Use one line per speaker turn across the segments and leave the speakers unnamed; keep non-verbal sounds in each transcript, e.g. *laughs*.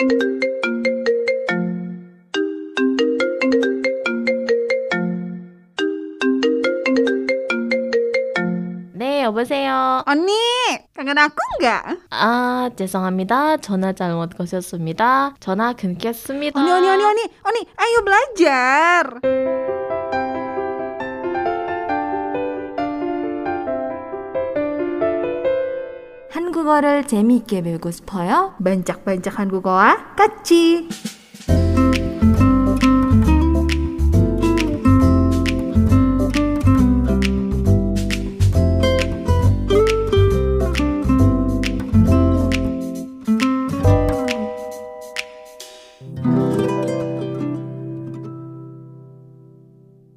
네, 여보세요.
Kangen aku nggak?
아, 죄송합니다. 전화 잘못 거셨습니다. 전화 끊겠습니다.
Oni, Oni, Oni, Oni, Oni, ayo belajar.
한국어를 재미있게 배우고 싶어요?
Bancak-bancak 한국어와 같이.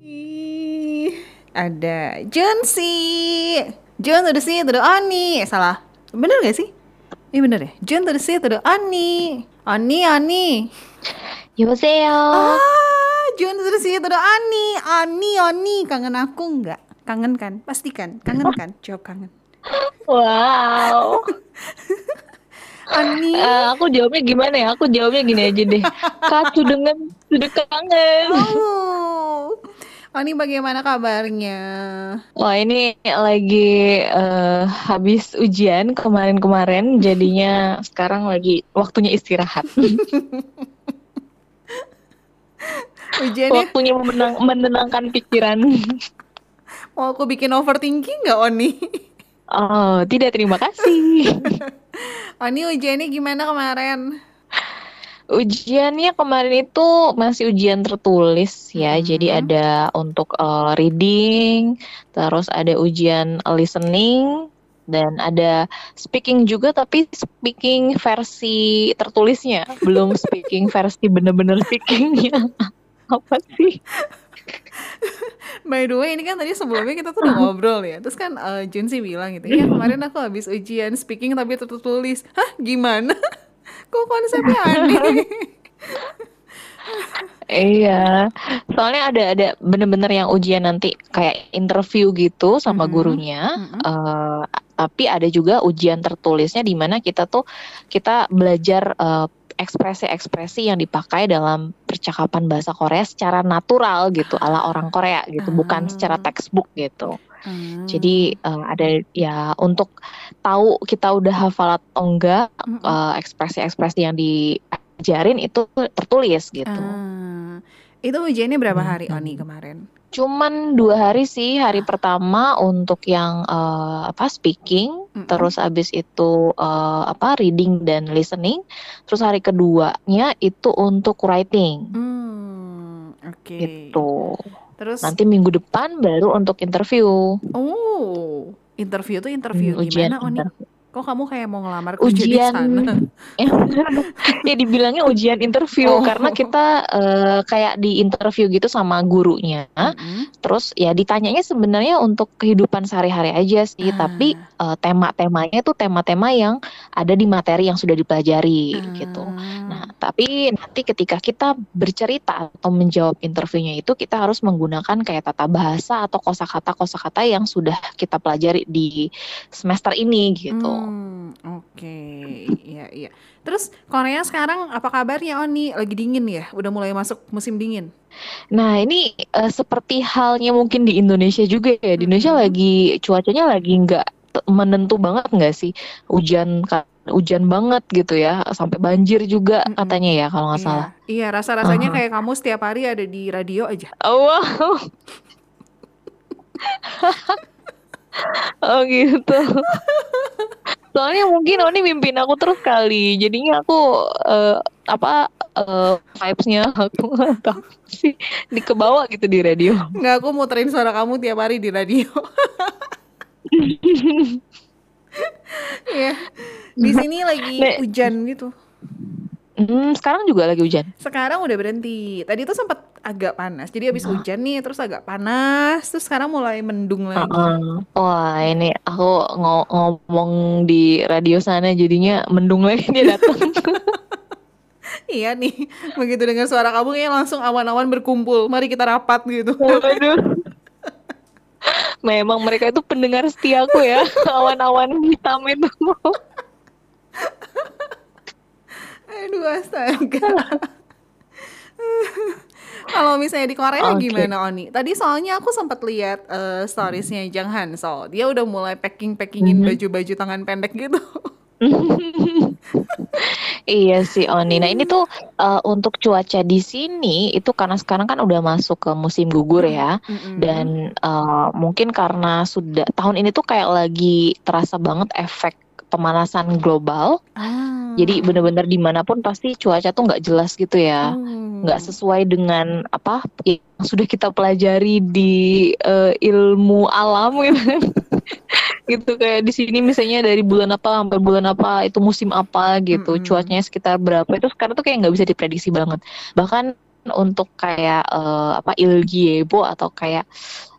Ih, Ada Junsi. Jun udah sih, udah Oni. Eh, salah. Bener gak sih? Iya bener ya. Jun terus sih terus
Ani, Ani, Ani. Yoseo.
Ah, Jun terus sih terus Ani, Ani, Ani. Kangen aku nggak? Kangen kan? Pastikan. Kangen kan? Jawab kangen.
Wow. *laughs*
Ani.
Uh, aku jawabnya gimana ya? Aku jawabnya gini aja deh. Kak, dengan sudah kangen.
Oh, Oni bagaimana kabarnya?
Wah ini lagi eh, habis ujian kemarin-kemarin, jadinya sekarang lagi waktunya istirahat. *laughs*
Ujiannya
Waktunya menenang- menenangkan pikiran. *laughs*
mau aku bikin overthinking nggak Oni?
Oh, tidak terima kasih. *laughs*
Oni ujiannya gimana kemarin?
Ujiannya kemarin itu masih ujian tertulis ya,
Hmm.
jadi ada untuk eh, reading, terus ada ujian listening, dan ada speaking juga, tapi speaking versi tertulisnya, belum *laughs* speaking versi bener-bener speakingnya. *laughs* Apa sih?
By the way, ini kan tadi sebelumnya kita tuh udah *laughs* ngobrol ya. Terus kan eh, Junsi bilang gitu, ya kemarin aku habis ujian speaking tapi tertulis. Hah, gimana? Kok konsepnya aneh?
Iya, soalnya ada ada bener-bener yang ujian nanti kayak interview gitu sama
Mhm.
gurunya.
Mhm.
eh, tapi ada juga ujian tertulisnya di mana kita tuh kita belajar eh, ekspresi-ekspresi yang dipakai dalam percakapan bahasa Korea secara natural gitu, ala orang Korea gitu, bukan secara
Ah.
textbook gitu.
Hmm.
Jadi eh, ada ya untuk tahu kita udah hafal atau enggak
Mm-mm.
eh, ekspresi-ekspresi yang diajarin itu tertulis gitu.
Ah. Itu ujiannya berapa hari. Oni kemarin?
Cuman dua hari sih. Hari pertama untuk yang eh, apa speaking,
Mm-mm.
terus abis itu eh, apa reading dan listening. Terus hari keduanya itu untuk writing
Hmm, oke.
gitu.
Terus,
Nanti minggu depan baru untuk interview.
oh, interview tuh interview
Hmm,
gimana Oni?
interview.
Kok kamu kayak mau ngelamar kerja di
Ujian
sana? *laughs*
ya dibilangnya ujian interview
Oh.
karena kita eh, kayak di interview gitu sama gurunya.
Mm-mm.
Terus ya ditanyanya sebenarnya untuk kehidupan sehari-hari aja sih,
Ah.
tapi eh, tema-temanya tuh tema-tema yang ada di materi yang sudah dipelajari gitu.
Ah.
Nah, tapi nanti ketika kita bercerita atau menjawab interviewnya itu kita harus menggunakan kayak tata bahasa atau kosakata-kosakata yang sudah kita pelajari di semester ini gitu.
Hmm, oke, iya iya. Terus Korea sekarang apa kabarnya Oni? Lagi dingin ya? Udah mulai masuk musim dingin.
Nah, ini eh, seperti halnya mungkin di Indonesia juga ya. Di Indonesia
Mm-mm.
lagi cuacanya lagi nggak menentu banget nggak sih? Hujan ka- hujan banget gitu ya, sampai banjir juga
Mm-mm.
katanya ya kalau nggak
Iya,
salah.
iya rasa-rasanya
Aha.
kayak kamu setiap hari ada di radio aja.
Oh, wow. *laughs* Oh gitu. Soalnya mungkin Oni mimpin aku terus kali, jadinya aku eh, apa eh, vibes-nya aku *laughs* nggak tahu sih di ke bawah gitu di radio.
Nggak, aku muterin suara kamu tiap hari di radio. *laughs* Iya. Di sini lagi
Nek.
hujan gitu.
Hmm, sekarang juga lagi hujan.
Sekarang udah berhenti. Tadi tuh sempat agak panas. Jadi habis hujan nih, terus agak panas, terus sekarang mulai mendung lagi.
Heeh. Wah, ini aku ngo- ngomong di radio sana jadinya mendung lagi dia datang. *laughs*
Iya nih, begitu dengar suara kamu kayak langsung awan-awan berkumpul. Mari kita rapat gitu.
Waduh. *laughs* Memang mereka itu pendengar setiaku ya, *laughs* awan-awan hitam itu.
Aduh astaga. Kalau misalnya di Korea
Oke.
gimana Oni? Tadi soalnya aku sempat lihat eh, storiesnya Jang Hansol. Dia udah mulai packing-packingin
Mhm.
baju-baju tangan pendek gitu. *laughs*
Iya sih Oni. Nah ini tuh eh, untuk cuaca di sini itu karena sekarang kan udah masuk ke musim gugur ya.
Mm-mm.
Dan eh, mungkin karena sudah tahun ini tuh kayak lagi terasa banget efek pemanasan global.
Ah.
Jadi bener-bener di mana pun pasti cuaca tuh nggak jelas gitu ya.
Hmm.
nggak sesuai dengan apa yang sudah kita pelajari di eh, ilmu alam gitu *laughs* gitu kayak di sini misalnya dari bulan apa sampai bulan apa itu musim apa gitu
Mm-mm.
cuacanya sekitar berapa itu sekarang tuh kayak nggak bisa diprediksi banget bahkan untuk kayak eh, apa Ilgiebo atau kayak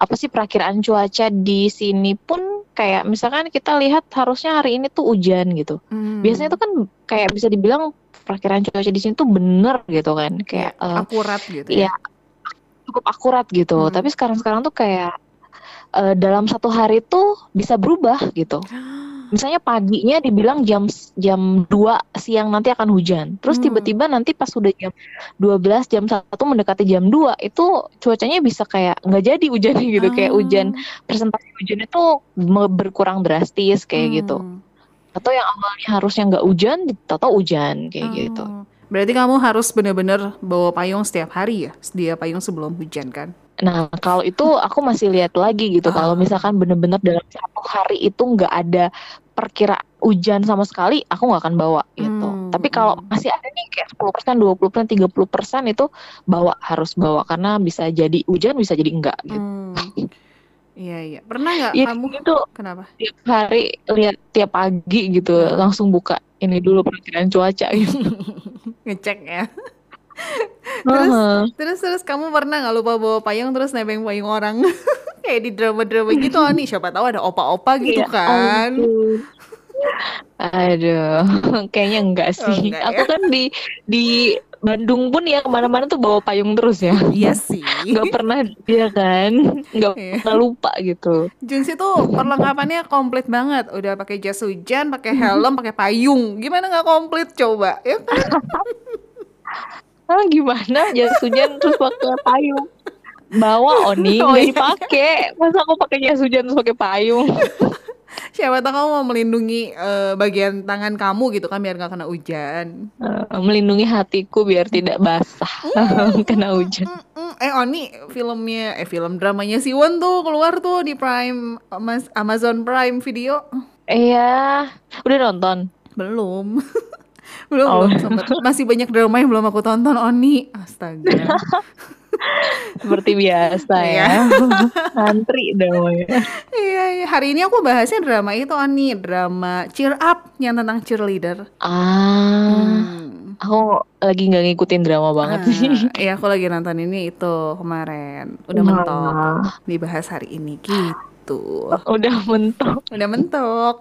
apa sih perakiraan cuaca di sini pun kayak misalkan kita lihat harusnya hari ini tuh hujan gitu
Hmm.
biasanya itu kan kayak bisa dibilang perakiraan cuaca di sini tuh bener gitu kan kayak eh,
akurat gitu
iya
ya.
cukup akurat gitu
Hmm.
tapi sekarang sekarang tuh kayak eh, dalam satu hari tuh bisa berubah gitu misalnya paginya dibilang jam jam 2 siang nanti akan hujan terus
Hmm.
tiba-tiba nanti pas sudah jam 12 jam 1 mendekati jam 2 itu cuacanya bisa kayak nggak jadi hujannya gitu kayak
Ah.
hujan presentasi hujan itu berkurang drastis kayak gitu
Hmm.
atau yang awalnya harusnya nggak hujan tahu hujan kayak
Oh.
gitu
Berarti kamu harus benar-benar bawa payung setiap hari ya, sedia payung sebelum hujan kan?
Nah, kalau itu aku masih lihat lagi gitu.
Ah.
Kalau misalkan bener-bener dalam satu hari itu nggak ada perkira hujan sama sekali, aku nggak akan bawa gitu.
Hmm,
Tapi kalau
hmm.
masih ada nih kayak 10%, 20%, 30% itu bawa harus bawa karena bisa jadi hujan, bisa jadi enggak gitu.
Hmm. Iya iya. Pernah nggak
Iya,
kamu?
itu
Kenapa?
tiap hari lihat tiap pagi gitu
Hmm.
langsung buka ini dulu perkiraan cuaca gitu. *laughs*
Ngecek ya. *laughs* Terus? Terus terus kamu pernah nggak lupa bawa payung terus nebeng payung orang? *laughs* Kayak di drama-drama gitu nih. Siapa tahu ada opa-opa *laughs* gitu
Iya,
kan?
ampun. Aduh, kayaknya enggak
Oh,
sih.
enggak
Aku
ya?
kan di di Bandung pun ya ke mana-mana tuh bawa payung terus ya.
Iya sih.
Nggak pernah ya kan, nggak
Iya.
pernah lupa gitu.
Junsi tuh perlengkapannya komplit banget. Udah pakai jas hujan, pakai helm, pakai payung. Gimana nggak komplit coba? Ya kan?
Ah gimana? Jas hujan terus pakai payung. Bawa Oni
Oh,
nggak
iya.
dipakai. Masa aku pakai jas hujan terus pakai payung? *laughs*
Siapa tahu kamu mau melindungi eh, bagian tangan kamu gitu kan biar nggak kena hujan.
Eh, melindungi hatiku biar tidak basah *laughs* kena hujan.
Eh Oni filmnya eh film dramanya Siwon tuh keluar tuh di Prime Amazon Prime Video.
Iya, udah nonton.
Belum. *laughs* belum,
Oh.
belum sempet. Masih banyak drama yang belum aku tonton Oni. Astaga. *laughs*
Seperti biasa
Iya.
ya. *laughs* Antri dong ya.
Iya, iya. Hari ini aku bahasnya drama itu Oni, drama Cheer Up yang tentang cheerleader.
Ah,
Hmm.
aku lagi nggak ngikutin drama banget
Ah,
sih. *laughs*
Iya, aku lagi nonton ini itu kemarin. Udah
Wah.
mentok. Dibahas hari ini gitu.
Udah mentok.
Udah mentok.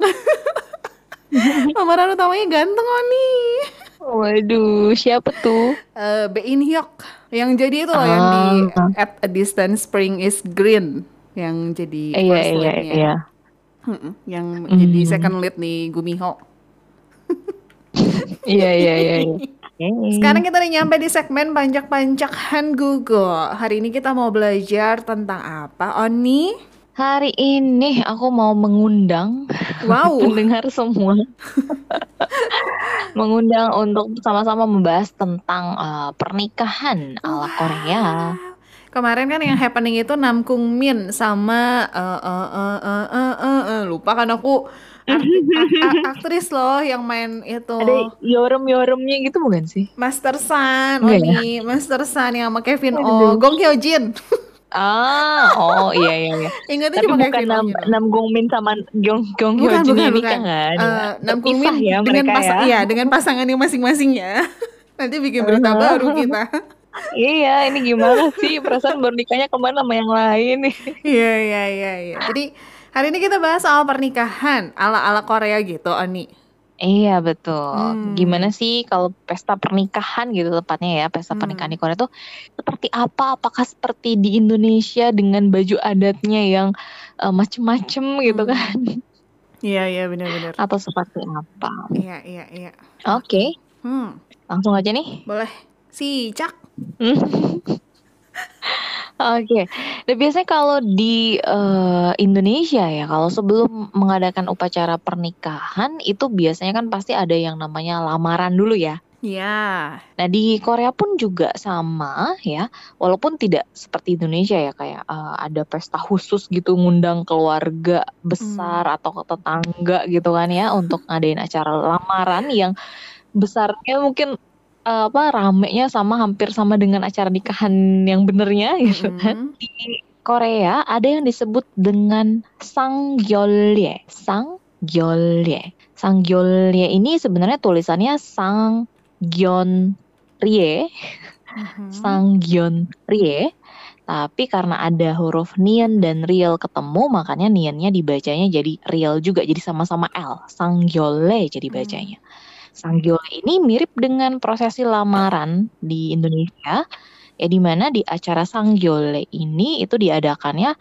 *laughs* Pemeran utamanya ganteng Oni.
Waduh, siapa tuh?
Eh Bae In Hyuk yang jadi itu loh yang di
Ah.
At a Distance Spring is Green yang jadi
Iya,
first
iya,
lead-nya.
iya.
Mm-mm, yang
Hmm.
jadi second lead nih Gumiho. *laughs*
Iya, iya, iya. iya. *laughs*
Sekarang kita udah nyampe di segmen panjak-panjak Hangugo. Hari ini kita mau belajar tentang apa, Oni?
Hari ini aku mau mengundang
Wow. *laughs*
pendengar semua. mengundang untuk sama-sama membahas tentang eh, pernikahan ala Korea.
Kemarin kan yang happening itu Nam Kung Min sama eh, eh, eh, eh, eh, eh, eh, lupa kan aku aktris loh yang main itu
Ada yorem-yoremnya gitu bukan sih?
Master San,
Enggak ya?
Master San yang sama Kevin. Oh, Gong Hyo Jin. *laughs*
Ah, oh iya iya iya.
Ingatnya
Tapi
cuma
bukan
Kevin
Nam. Nam Gong Min sama Gyeong Gyeong Hyo
Bukan,
Jin
bukan,
yang
bukan.
kan?
Eh, Nam Kung
Berpisah
Min
ya
dengan
mereka
pas-
ya.
iya, dengan pasangannya masing-masing ya. *laughs* Nanti bikin berita
Uh-huh.
baru kita.
Iya, ini gimana sih? Perasaan baru nikahnya ke mana sama yang lain nih? *laughs*
Iya, iya, iya, iya. Jadi hari ini kita bahas soal pernikahan ala-ala Korea gitu, Oni.
Iya betul.
Hmm.
Gimana sih kalau pesta pernikahan gitu tepatnya ya pesta
Hmm.
pernikahan di Korea itu seperti apa? Apakah seperti di Indonesia dengan baju adatnya yang eh, macem-macem gitu
Hmm.
kan?
Iya, iya, benar-benar.
Atau seperti apa?
Iya, iya, iya.
Oke,
Hmm.
langsung aja nih.
Boleh. Si Cak. *laughs*
Oke, nah biasanya kalau di eh, Indonesia ya, kalau sebelum mengadakan upacara pernikahan itu biasanya kan pasti ada yang namanya lamaran dulu ya.
Ya.
Nah di Korea pun juga sama ya, walaupun tidak seperti Indonesia ya kayak eh, ada pesta khusus gitu ngundang keluarga besar atau ke tetangga gitu kan ya untuk ngadain acara lamaran yang besarnya mungkin eh, apa ramenya sama hampir sama dengan acara nikahan yang benernya *laughs* gitu kan.
Mm.
Di Korea ada yang disebut dengan sanggyeolye. Sanggyeolye. Sanggyeolye ini sebenarnya tulisannya sanggyeonrye,
Mhm.
sanggyeonrye. Tapi karena ada huruf nian dan riel ketemu, makanya niannya dibacanya jadi riel juga, jadi sama-sama L. Sanggyeolye jadi
Hmm.
Sanggyeolye ini mirip dengan prosesi lamaran di Indonesia, ya di mana di acara Sanggyeolye ini itu diadakannya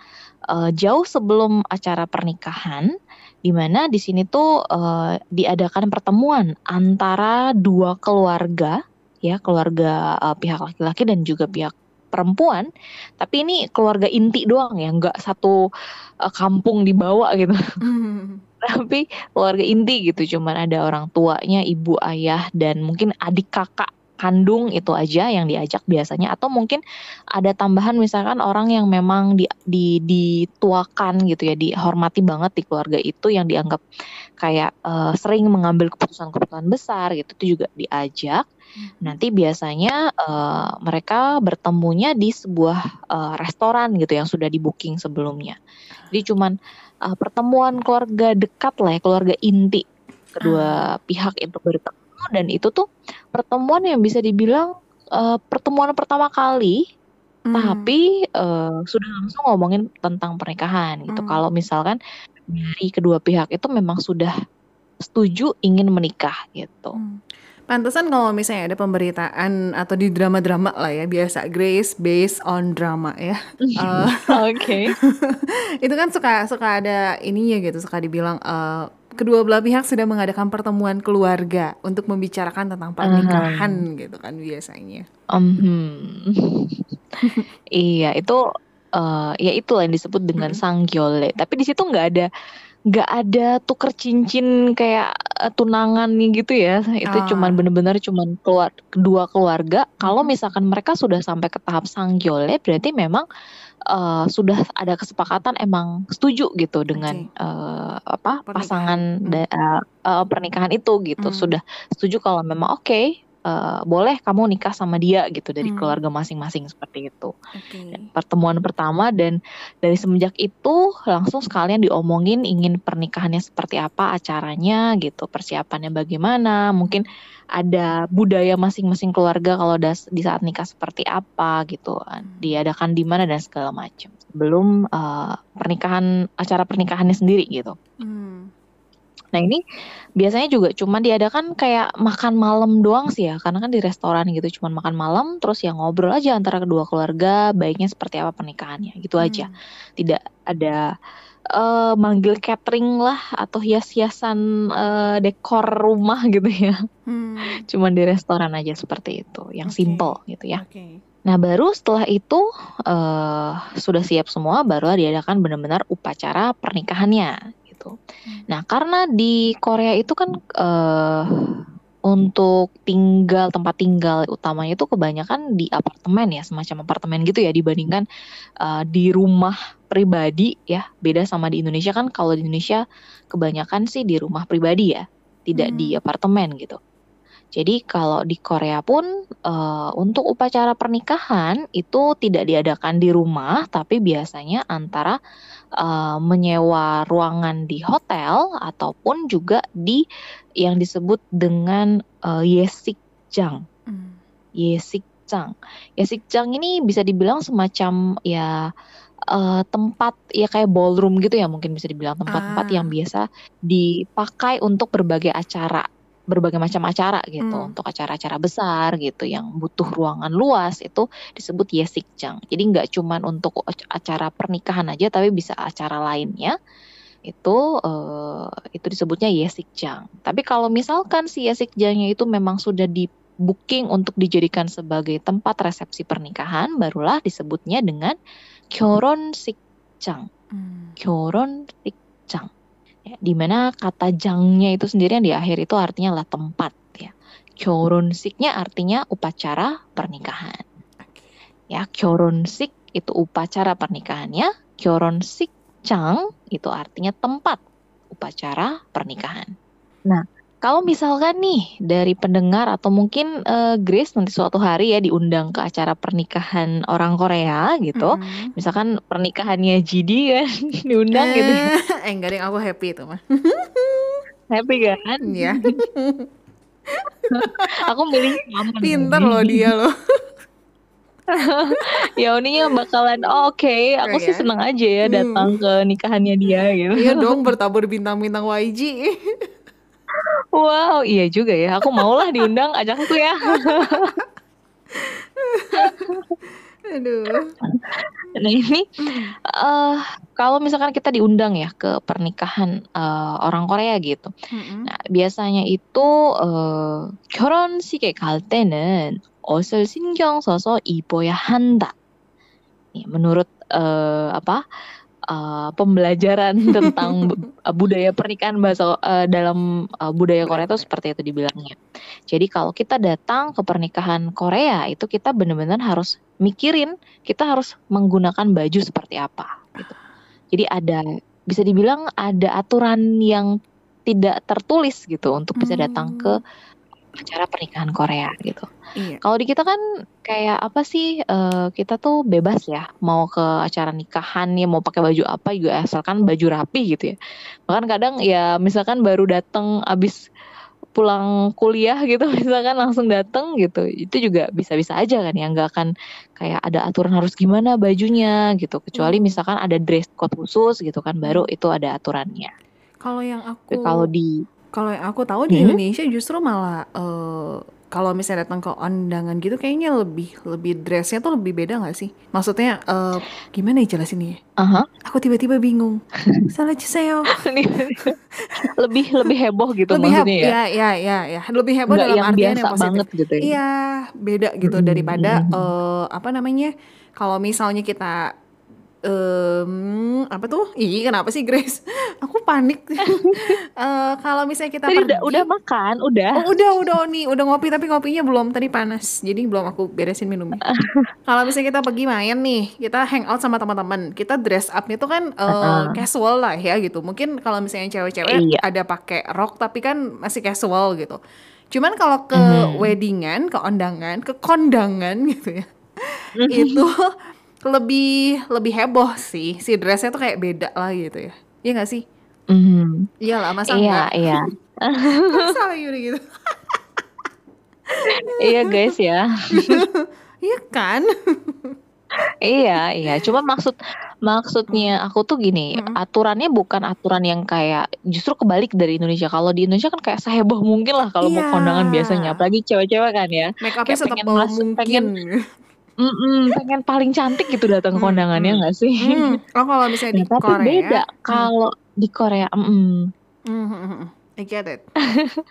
eh, jauh sebelum acara pernikahan, di mana di sini tuh eh, diadakan pertemuan antara dua keluarga, ya keluarga eh, pihak laki-laki dan juga pihak perempuan, tapi ini keluarga inti doang ya, nggak satu eh, kampung dibawa gitu
Mm. *laughs*
tapi keluarga inti gitu cuman ada orang tuanya ibu ayah dan mungkin adik kakak kandung itu aja yang diajak biasanya. Atau mungkin ada tambahan misalkan orang yang memang di, di dituakan gitu ya dihormati banget di keluarga itu yang dianggap kayak eh, sering mengambil keputusan-keputusan besar gitu itu juga diajak. Nanti biasanya eh, mereka bertemunya di sebuah eh, restoran gitu yang sudah di booking sebelumnya. Jadi cuman uh, pertemuan keluarga dekat lah ya, keluarga inti kedua pihak itu bertemu dan itu tuh pertemuan yang bisa dibilang uh, pertemuan pertama kali
Mm.
tapi uh, sudah langsung ngomongin tentang pernikahan gitu.
Hmm.
Kalau misalkan dari kedua pihak itu memang sudah setuju ingin menikah gitu.
Hmm. Pantesan kalau misalnya ada pemberitaan atau di drama-drama lah ya biasa Grace based on drama ya. *laughs* Eh,
Oke. *laughs*
itu kan suka suka ada ininya gitu, suka dibilang eh, kedua belah pihak sudah mengadakan pertemuan keluarga untuk membicarakan tentang pernikahan gitu kan biasanya.
Mhm. *laughs* iya itu eh, ya itu yang disebut dengan
Mm.
sanggyeolye. Tapi di situ nggak ada nggak ada tuker cincin kayak eh, tunangan nih gitu ya. Itu
Ah.
cuman bener-bener cuman keluar kedua keluarga. Kalau misalkan mereka sudah sampai ke tahap sanggyeolye, berarti memang eh, sudah ada kesepakatan emang setuju gitu dengan eh, apa
Pernikahan.
pasangan
Hmm.
da- eh, pernikahan itu gitu.
Hmm.
Sudah setuju kalau memang oke eh, boleh kamu nikah sama dia gitu dari
Hmm.
keluarga masing-masing seperti itu.
Oke.
Dan pertemuan pertama dan dari semenjak itu langsung sekalian diomongin ingin pernikahannya seperti apa acaranya gitu, persiapannya bagaimana, mungkin ada budaya masing-masing keluarga kalau das- di saat nikah seperti apa gitu, diadakan di mana dan segala macam. Belum eh, pernikahan acara pernikahannya sendiri gitu.
Hmm.
Nah ini biasanya juga cuma diadakan kayak makan malam doang sih ya, karena kan di restoran gitu cuma makan malam, terus ya ngobrol aja antara kedua keluarga, baiknya seperti apa pernikahannya, gitu aja.
Hmm.
Tidak ada eh, manggil catering lah atau hias-hiasan eh, dekor rumah *laughs* gitu ya,
Hmm.
cuma di restoran aja seperti itu, yang
Oke.
simple gitu ya.
Oke.
Nah baru setelah itu eh, sudah siap semua, baru diadakan benar-benar upacara pernikahannya gitu. Nah karena di Korea itu kan eh, untuk tinggal tempat tinggal utamanya itu kebanyakan di apartemen ya, semacam apartemen gitu ya dibandingkan eh, di rumah pribadi ya. Beda sama di Indonesia kan kalau di Indonesia kebanyakan sih di rumah pribadi ya, tidak di apartemen gitu. Jadi kalau di Korea pun eh, untuk upacara pernikahan itu tidak diadakan di rumah, tapi biasanya antara eh, menyewa ruangan di hotel ataupun juga di yang disebut dengan eh, yesikjang.
Hmm.
Yesikjang. Yesikjang ini bisa dibilang semacam ya eh, tempat ya kayak ballroom gitu ya mungkin bisa dibilang tempat-tempat
Ah.
yang biasa dipakai untuk berbagai acara berbagai macam acara gitu.
Hmm.
untuk acara-acara besar gitu yang butuh ruangan luas itu disebut yesikjang jadi nggak cuman untuk acara pernikahan aja tapi bisa acara lainnya. Itu uh, itu disebutnya yesikjang tapi kalau misalkan si yesikjangnya itu memang sudah di booking untuk dijadikan sebagai tempat resepsi pernikahan barulah disebutnya dengan kyoron sikjang
hmm.
kyoron sikjang ya, di mana kata jangnya itu sendiri yang di akhir itu artinya lah tempat ya. "choronsik"nya artinya upacara pernikahan. Ya kyoronsik itu upacara pernikahannya kyoronsik cang itu artinya tempat upacara pernikahan. Nah kalau misalkan nih dari pendengar atau mungkin eh, Grace nanti suatu hari ya diundang ke acara pernikahan orang Korea gitu.
Mm-mm.
Misalkan pernikahannya GD kan *laughs* diundang gitu. ya. *laughs*
Eh, enggak deh, aku happy itu mah. *laughs*
Happy kan?
Iya,
Aku aman.
pinter loh dia loh.
ya Uninya bakalan oh, oke, aku
Oh,
sih
ya?
seneng aja ya
Hmm.
datang ke nikahannya dia gitu.
Iya dong, bertabur bintang-bintang YG.
Wow, iya juga ya. Aku maulah diundang, ajak aku ya.
Aduh.
Nah ini eh kalau misalkan kita diundang ya ke pernikahan eh, orang Korea gitu.
Mm-mm.
Nah, biasanya itu eh 결혼식에 갈 때는 옷을 신경 써서 입어야 한다. nih, menurut eh, apa Eh, pembelajaran *laughs* tentang eh, budaya pernikahan bahasa eh, dalam eh, budaya Korea itu seperti itu dibilangnya. Jadi kalau kita datang ke pernikahan Korea itu kita benar-benar harus mikirin kita harus menggunakan baju seperti apa gitu. Jadi ada bisa dibilang ada aturan yang tidak tertulis gitu untuk bisa datang ke acara pernikahan Korea gitu.
Iya.
Kalau di kita kan kayak apa sih eh, kita tuh bebas ya mau ke acara nikahan ya mau pakai baju apa juga asalkan baju rapi gitu ya. Bahkan kadang ya misalkan baru datang abis pulang kuliah gitu *laughs* misalkan langsung datang gitu itu juga bisa-bisa aja kan ya nggak akan kayak ada aturan harus gimana bajunya gitu kecuali
Hmm.
misalkan ada dress code khusus gitu kan baru itu ada aturannya.
Kalau yang aku
kalau di
kalau yang aku tahu di
Hmm?
Indonesia justru malah eh, kalau misalnya datang ke undangan gitu kayaknya lebih lebih dressnya tuh lebih beda nggak sih? Maksudnya eh, gimana ya jelasinnya? ya?
Aha.
Aku tiba-tiba bingung. Salah Ciseo. *laughs*
lebih lebih heboh gitu
lebih heboh
maksudnya ya.
ya ya ya ya lebih heboh
Nggak
dalam
yang
artian
biasa
yang positif.
banget gitu ya.
Iya, beda gitu daripada eh, apa namanya? Kalau misalnya kita em apa tuh? Ih, kenapa sih Grace? *laughs* Aku panik. *laughs* Eh, kalau misalnya kita
Tadi
pergi
udah udah makan, udah.
Oh, udah, udah nih, udah ngopi tapi ngopinya belum tadi panas. Jadi belum aku beresin minumnya. *laughs* Kalau misalnya kita pergi main nih, kita hangout sama teman-teman, kita dress up-nya tuh kan eh,
Uh-uh.
casual lah ya gitu. Mungkin kalau misalnya cewek-cewek
Iya.
ada pakai rok tapi kan masih casual gitu. Cuman kalau ke
Mhm.
weddingan, ke undangan, ke kondangan gitu ya. itu lebih lebih heboh sih. Si dressnya tuh kayak beda lah gitu ya. Iya gak sih?
Mhm.
Iyalah, masa
Iya,
enggak?
iya. *laughs*
Masa udah gitu?
Iya guys ya. *laughs*
Iya kan?
Iya, iya. Cuma maksud maksudnya aku tuh gini,
Mm-mm.
aturannya bukan aturan yang kayak justru kebalik dari Indonesia. Kalau di Indonesia kan kayak seheboh mungkin lah kalau mau
Iya.
kondangan biasanya, apalagi cewek-cewek kan ya.
Make upnya setebal mungkin.
pengen- Mm-mm, pengen paling cantik gitu datang ke
Hmm,
kondangannya nggak sih?
Hmm. Oh kalau
Nah,
misalnya di
tapi
Korea,
beda kalau di Korea. mm
Hmm, hmm, hmm, hmm. I get it. *laughs*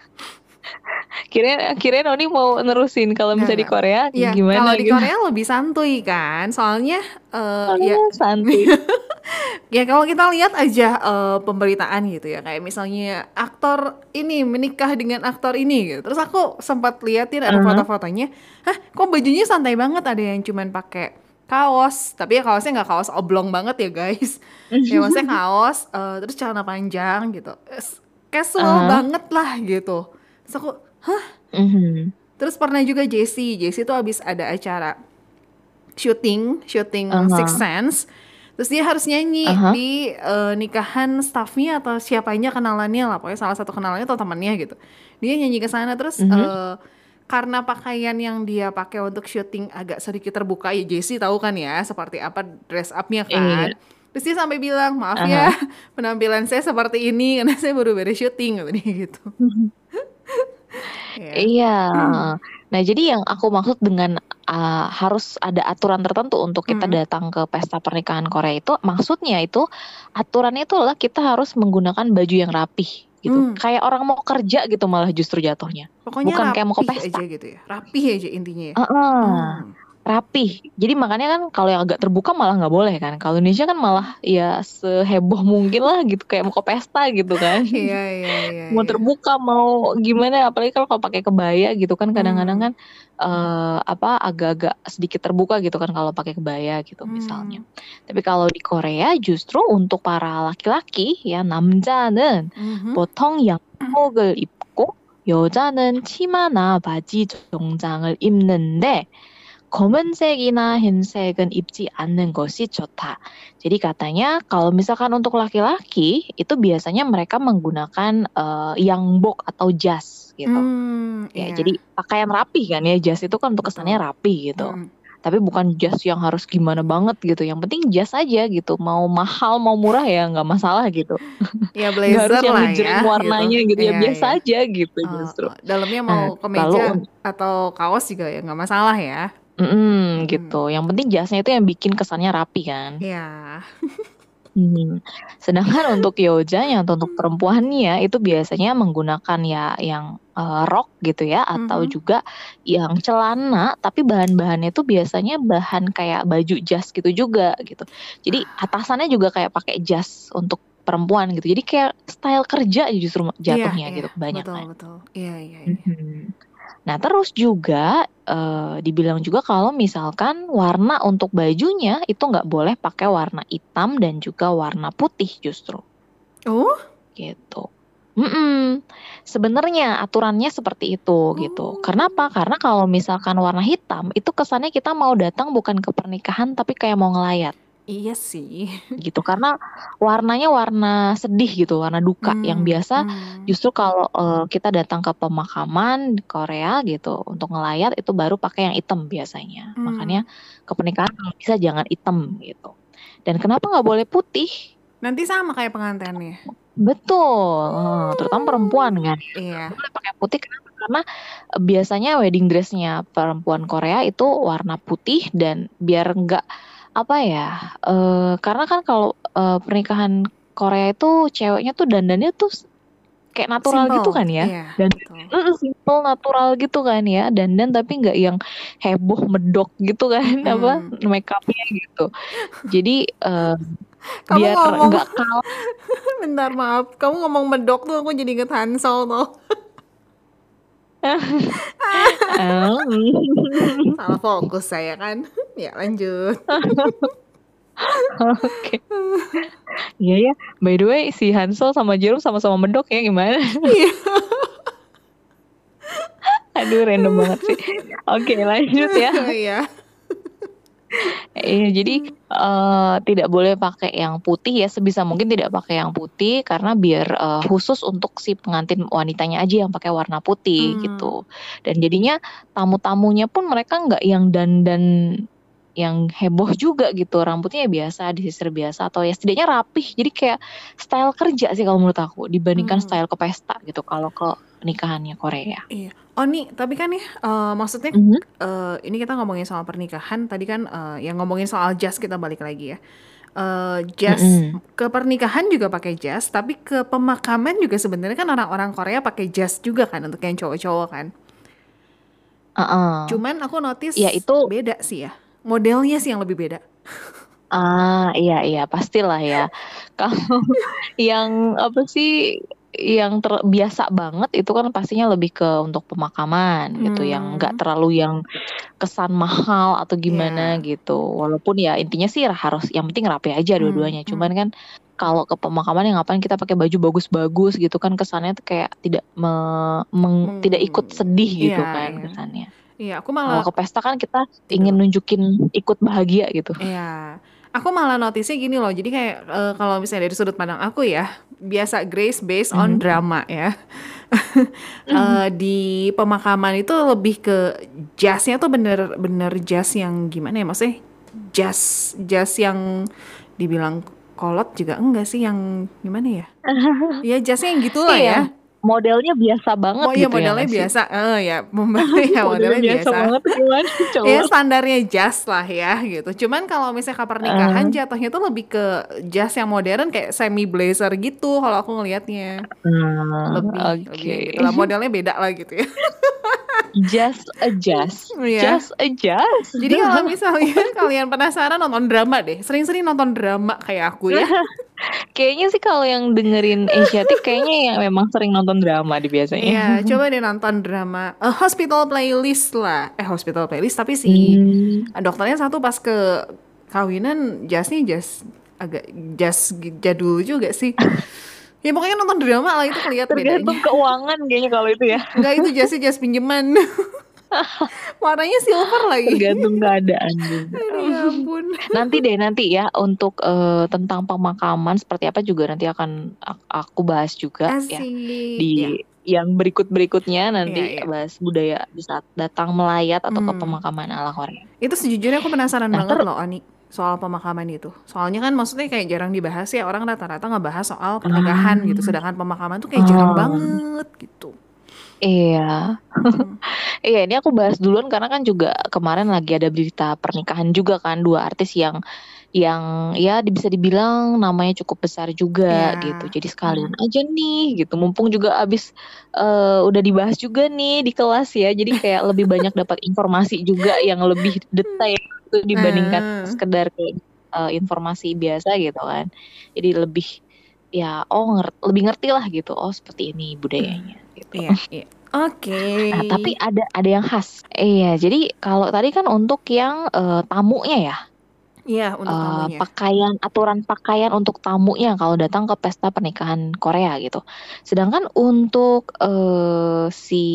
Kirain kirain Oni mau nerusin kalau misalnya di Korea
Iya,
gimana
kalau di
gitu.
Korea lebih santuy kan, soalnya ya
Oh, santai. *laughs*
ya kalau kita lihat aja eh, pemberitaan gitu ya, kayak misalnya aktor ini menikah dengan aktor ini gitu. Terus aku sempat liatin ada
Uh-huh.
foto-fotonya, hah kok bajunya santai banget, ada yang cuman pakai kaos, tapi ya kaosnya nggak kaos oblong banget ya guys. ya maksudnya *laughs* kaos, eh, terus celana panjang gitu, casual
Uh-huh.
banget lah gitu. Terus aku, hah
Mhm.
Terus pernah juga Jessie, Jessie tuh abis ada acara syuting, syuting
Aha.
Six Sense. Terus dia harus nyanyi
Aha.
di eh, nikahan staffnya atau siapanya kenalannya lah, pokoknya salah satu kenalannya atau temannya gitu. Dia nyanyi ke sana terus
Mhm.
eh, karena pakaian yang dia pakai untuk syuting agak sedikit terbuka ya Jessie tahu kan ya seperti apa dress up-nya kan.
Iya.
Terus dia sampai bilang maaf ya *laughs* penampilan saya seperti ini karena saya baru beres syuting gitu gitu. *laughs* Ya.
Iya. *clears throat* Nah, jadi yang aku maksud dengan uh, harus ada aturan tertentu untuk kita
Mm.
datang ke pesta pernikahan Korea itu, maksudnya itu aturannya itu adalah kita harus menggunakan baju yang rapih gitu.
Hmm.
Kayak orang mau kerja gitu malah justru jatuhnya.
Pokoknya
Bukan kayak mau ke pesta.
aja gitu ya. Rapih aja intinya ya.
Heeh.
Hmm
rapih. Jadi makanya kan kalau yang agak terbuka malah nggak boleh kan. Kalau Indonesia kan malah ya seheboh mungkin lah gitu kayak mau ke pesta gitu kan. *laughs*
Iya iya iya.
mau
iya.
terbuka mau gimana apalagi kalau kalau pakai kebaya gitu kan kadang-kadang
Hmm.
kan eh, apa agak-agak sedikit terbuka gitu kan kalau pakai kebaya gitu
Hmm.
misalnya. Tapi kalau di Korea justru untuk para laki-laki ya 남자는
Mhm.
보통 양복을 입고 여자는 치마나 바지 정장을 입는데 검은색이나 흰색은 입지 않는 것이 좋다. Jadi katanya kalau misalkan untuk laki-laki itu biasanya mereka menggunakan eh, yangbok atau jas gitu.
Hmm,
Ya,
iya.
jadi pakaian rapi kan ya jas itu kan untuk kesannya
Betul.
rapi gitu.
Hmm.
Tapi bukan jas yang harus gimana banget gitu. Yang penting jas aja gitu. Mau mahal mau murah ya nggak masalah gitu. *laughs*
Ya
Nggak harus
blazer
yang
lah
ngejreng
ya.
warnanya gitu, ya
Iya,
biasa
iya.
aja gitu
Oh,
justru.
oh. Dalamnya
Nah,
mau kemeja
kalau
atau kaos juga ya nggak masalah ya.
Mm-mm, gitu. Yang penting jasnya itu yang bikin kesannya rapi kan.
Iya.
Hmm. Sedangkan *laughs* untuk yojanya atau untuk perempuannya itu biasanya menggunakan ya yang eh, rok gitu ya atau
Mhm.
juga yang celana tapi bahan-bahannya itu biasanya bahan kayak baju jas gitu juga gitu. Jadi atasannya juga kayak pakai jas untuk perempuan gitu. Jadi kayak style kerja justru jatuhnya
Iya,
gitu
iya.
kebanyakan.
Betul betul. Iya iya. iya.
Mhm. Nah, terus juga eh, dibilang juga kalau misalkan warna untuk bajunya itu nggak boleh pakai warna hitam dan juga warna putih justru
Oh,
gitu. Mm-mm. Sebenarnya aturannya seperti itu gitu. Karena apa? Karena kalau misalkan warna hitam itu kesannya kita mau datang bukan ke pernikahan tapi kayak mau ngelayat
iya sih.
gitu. Karena warnanya warna sedih gitu, warna duka yang
Hmm,
biasa
hmm.
Justru kalau eh, kita datang ke pemakaman di Korea gitu untuk ngelayat itu baru pakai yang hitam biasanya.
Hmm.
Makanya ke pernikahan kalau bisa jangan hitam gitu. Dan kenapa nggak boleh putih?
Nanti sama kayak pengantinnya.
Betul, eh, terutama perempuan kan.
Iya.
Boleh pakai putih kenapa? Karena eh, biasanya wedding dressnya perempuan Korea itu warna putih dan biar nggak apa ya? eh, karena kan kalau eh, pernikahan Korea itu ceweknya tuh dandannya tuh kayak natural
Simple.
gitu kan ya.
Iya,
Dan-. Mm, simple natural gitu kan ya dandan tapi nggak yang heboh medok gitu kan *laughs*
Hmm.
apa make upnya gitu jadi eh, *laughs*
Kamu
biar nggak kalah *laughs*
Bentar maaf, kamu ngomong medok tuh aku jadi inget Hansel tuh. Salah fokus saya kan. Ya lanjut. *laughs*
oke iya ya by the way si Hansel sama Jerome sama-sama medok ya gimana
Iya. *laughs*
aduh random banget sih oke lanjut ya *laughs*
Iya.
Iya, jadi eh, tidak boleh pakai yang putih ya sebisa mungkin tidak pakai yang putih karena biar eh, khusus untuk si pengantin wanitanya aja yang pakai warna putih
Hmm.
gitu. Dan jadinya tamu-tamunya pun mereka nggak yang dandan yang heboh juga gitu. Rambutnya ya biasa, disisir biasa atau ya setidaknya rapih. Jadi kayak style kerja sih kalau menurut aku dibandingkan
Hmm.
style ke pesta gitu kalau ke nikahannya Korea.
Iya. Oh nih, tapi kan nih, eh, maksudnya
Mhm.
eh, ini kita ngomongin soal pernikahan. Tadi kan eh, yang ngomongin soal jas kita balik lagi ya. Eh, jas
Mm-mm.
ke pernikahan juga pakai jas, tapi ke pemakaman juga sebenarnya kan orang-orang Korea pakai jas juga kan untuk yang cowok-cowok kan.
Uh-uh.
Cuman aku notice
Ya, itu-
beda sih ya. Modelnya sih yang lebih beda.
Ah, iya iya pastilah ya. *laughs* Kalau yang apa sih yang ter- biasa banget itu kan pastinya lebih ke untuk pemakaman gitu yang
Hmm.
nggak terlalu yang kesan mahal atau gimana
Iya.
gitu. Walaupun ya intinya sih harus yang penting rapi aja
Hmm,
dua-duanya.
hmm.
Cuman kan kalau ke pemakaman yang ngapain kita pakai baju bagus-bagus gitu kan kesannya tuh kayak tidak me- meng-
Meng-
tidak ikut sedih gitu
Iya,
kan
iya.
kesannya.
Iya, aku
Kalau
malah
ke pesta kan kita ingin nunjukin ikut bahagia gitu.
Iya, aku malah notisnya gini loh. Jadi kayak eh, kalau misalnya dari sudut pandang aku ya, biasa Grace based on
Mhm.
drama ya. *laughs* Eh, di pemakaman itu lebih ke jazznya tuh bener-bener jazz yang gimana ya maksudnya jazz jazz yang dibilang kolot juga enggak sih yang gimana ya? *laughs* Ya jazznya yang gitulah
Iya.
ya.
Modelnya biasa banget
Oh iya
gitu ya
modelnya
sih?
biasa. Eh ya, *laughs* membantu *laughs* ya modelnya biasa.
banget *laughs* coba?
Ya standarnya jas lah ya gitu. Cuman kalau misalnya ke pernikahan
Eh.
jatuhnya tuh lebih ke jas yang modern kayak semi blazer gitu kalau aku ngelihatnya.
Hmm,
Lebih,
oke.
lebih gitu lah. Modelnya beda lah gitu ya.
Just adjust.
Iya.
Just adjust.
Jadi kalau misalnya kalian penasaran nonton drama deh, sering-sering nonton drama kayak aku ya.
Kayaknya sih kalau yang dengerin Asiatic kayaknya yang memang sering nonton drama di biasanya.
Iya, coba deh nonton drama eh, Hospital Playlist lah. Eh, Hospital Playlist tapi si
Hmm.
dokternya satu pas ke kawinan jasnya jas agak jas jadul juga sih. Ya pokoknya nonton drama lah itu kelihatan
Tergantung
bedanya.
keuangan kayaknya kalau itu ya.
Enggak itu jasnya jas pinjaman. *laughs* Warnanya silver lagi.
Tergantung keadaan
ya ampun.
Nanti deh nanti ya untuk eh, tentang pemakaman seperti apa juga nanti akan ak- aku bahas juga
Asik.
ya di
Ya.
yang berikut-berikutnya nanti
Iya, iya.
bahas budaya di saat datang melayat atau ke
Hmm.
pemakaman ala Korea.
Itu sejujurnya aku penasaran
Nah,
banget loh Ani soal pemakaman itu. Soalnya kan maksudnya kayak jarang dibahas ya orang rata-rata ngebahas soal pernikahan
Ah.
gitu. Sedangkan pemakaman tuh kayak jarang
Ah.
banget gitu.
Iya.
Hmm. *laughs*
Iya, ini aku bahas duluan karena kan juga kemarin lagi ada berita pernikahan juga kan dua artis yang yang ya bisa dibilang namanya cukup besar juga
Iya.
gitu. Jadi sekalian aja nih gitu. Mumpung juga abis eh, udah dibahas juga nih di kelas ya. Jadi kayak lebih banyak dapat informasi juga yang lebih detail gitu dibandingkan
Ah.
sekedar kayak eh, informasi biasa gitu kan. Jadi lebih ya oh nger- lebih ngerti lah gitu. Oh seperti ini budayanya gitu.
Iya, iya. *laughs* Oke.
Nah, tapi ada ada yang khas. Iya, jadi kalau tadi kan untuk yang eh, tamunya ya,
Iya, untuk
eh,
tamunya.
pakaian aturan pakaian untuk tamunya kalau datang ke pesta pernikahan Korea gitu. Sedangkan untuk eh, si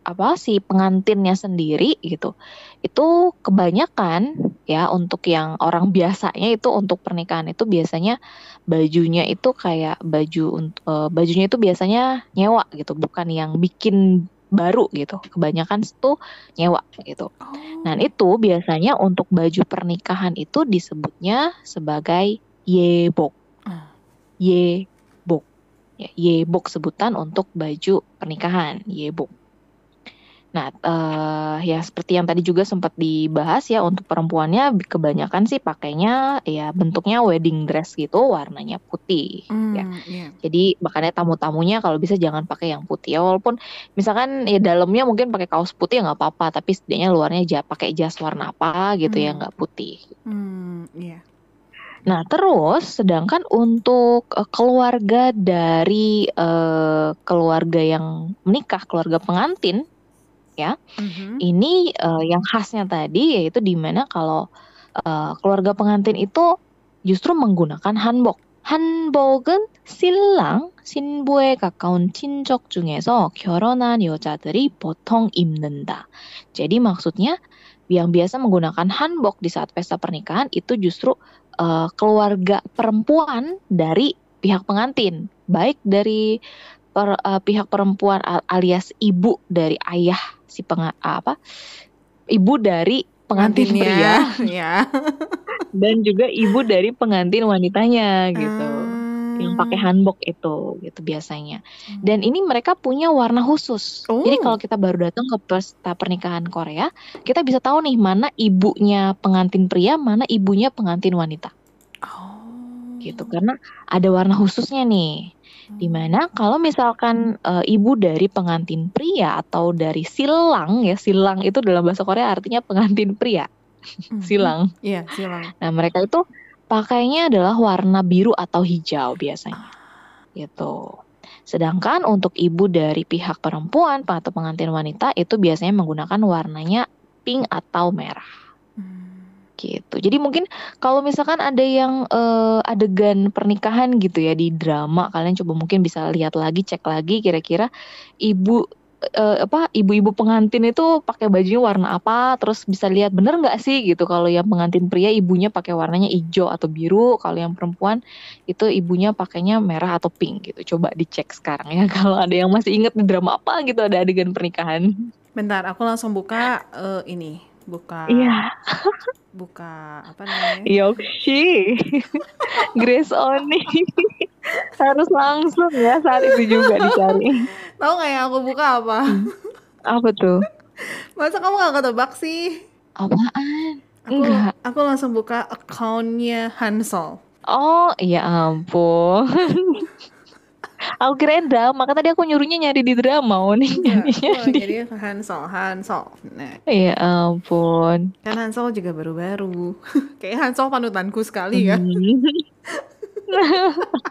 apa si pengantinnya sendiri gitu, itu kebanyakan ya untuk yang orang *laughs* biasanya itu untuk pernikahan itu biasanya bajunya itu kayak baju eh, bajunya itu biasanya nyewa gitu, bukan yang bikin baru gitu. Kebanyakan itu nyewa gitu.
Oh.
Nah, itu biasanya untuk baju pernikahan itu disebutnya sebagai yebok.
Ah.
Yebok. Ya, yebok sebutan untuk baju pernikahan, yebok. Nah, eh, ya seperti yang tadi juga sempat dibahas ya untuk perempuannya kebanyakan sih pakainya ya bentuknya wedding dress gitu, warnanya putih ya.
Hmm, iya.
Jadi makanya tamu-tamunya kalau bisa jangan pakai yang putih ya walaupun misalkan ya dalamnya mungkin pakai kaos putih ya nggak apa-apa tapi setidaknya luarnya ja pakai jas warna apa gitu ya
Hmm.
nggak putih.
Hmm, iya.
Nah terus sedangkan untuk eh, keluarga dari eh, keluarga yang menikah keluarga pengantin
Mhm.
ini eh, yang khasnya tadi yaitu di mana kalau eh, keluarga pengantin itu justru menggunakan hanbok. 한복은 신랑, 신부에 가까운 친척 중에서 결혼한 여자들이 보통 입는다. Jadi maksudnya yang biasa menggunakan hanbok di saat pesta pernikahan itu justru eh, keluarga perempuan dari pihak pengantin, baik dari per- eh, pihak perempuan al- alias ibu dari ayah si penga apa ibu dari pengantin pria *laughs*
ya.
dan juga ibu dari pengantin wanitanya gitu yang pakai
Hmm.
hanbok itu gitu biasanya dan ini mereka punya warna khusus
Oh.
jadi kalau kita baru datang ke pesta pernikahan Korea kita bisa tahu nih mana ibunya pengantin pria mana ibunya pengantin wanita
Oh.
gitu karena ada warna khususnya nih Di mana kalau misalkan eh, ibu dari pengantin pria atau dari silang ya silang itu dalam bahasa Korea artinya pengantin pria
Mhm.
silang.
Iya, silang.
Nah mereka itu pakainya adalah warna biru atau hijau biasanya, gitu. Sedangkan untuk ibu dari pihak perempuan atau pengantin wanita itu biasanya menggunakan warnanya pink atau merah
Hmm.
Gitu. Jadi mungkin kalau misalkan ada yang eh, adegan pernikahan gitu ya di drama, kalian coba mungkin bisa lihat lagi, cek lagi kira-kira ibu eh, apa ibu-ibu pengantin itu pakai bajunya warna apa, terus bisa lihat bener nggak sih gitu kalau yang pengantin pria ibunya pakai warnanya hijau atau biru, kalau yang perempuan itu ibunya pakainya merah atau pink gitu. Coba dicek sekarang ya *laughs* kalau ada yang masih inget di drama apa gitu ada adegan pernikahan.
Bentar, aku langsung buka eh, ini, buka
Iya,
buka apa namanya? *laughs*
Yoshi. *laughs* Grace Oni. *laughs* Harus langsung ya saat itu juga dicari.
Tahu nggak yang aku buka apa?
Apa tuh?
Masa kamu nggak ketebak sih?
Apaan?
Aku,
Enggak.
aku langsung buka accountnya Hansol.
Oh, ya ampun. Aku kirain drama, kan tadi aku nyuruhnya nyari di drama, oh nih nyarinya di...
jadi Hansol, Hansol. Nah,
Ya ampun.
kan Hansol juga baru-baru. *laughs* Kayak Hansol panutanku sekali ya.
Hmm. *laughs*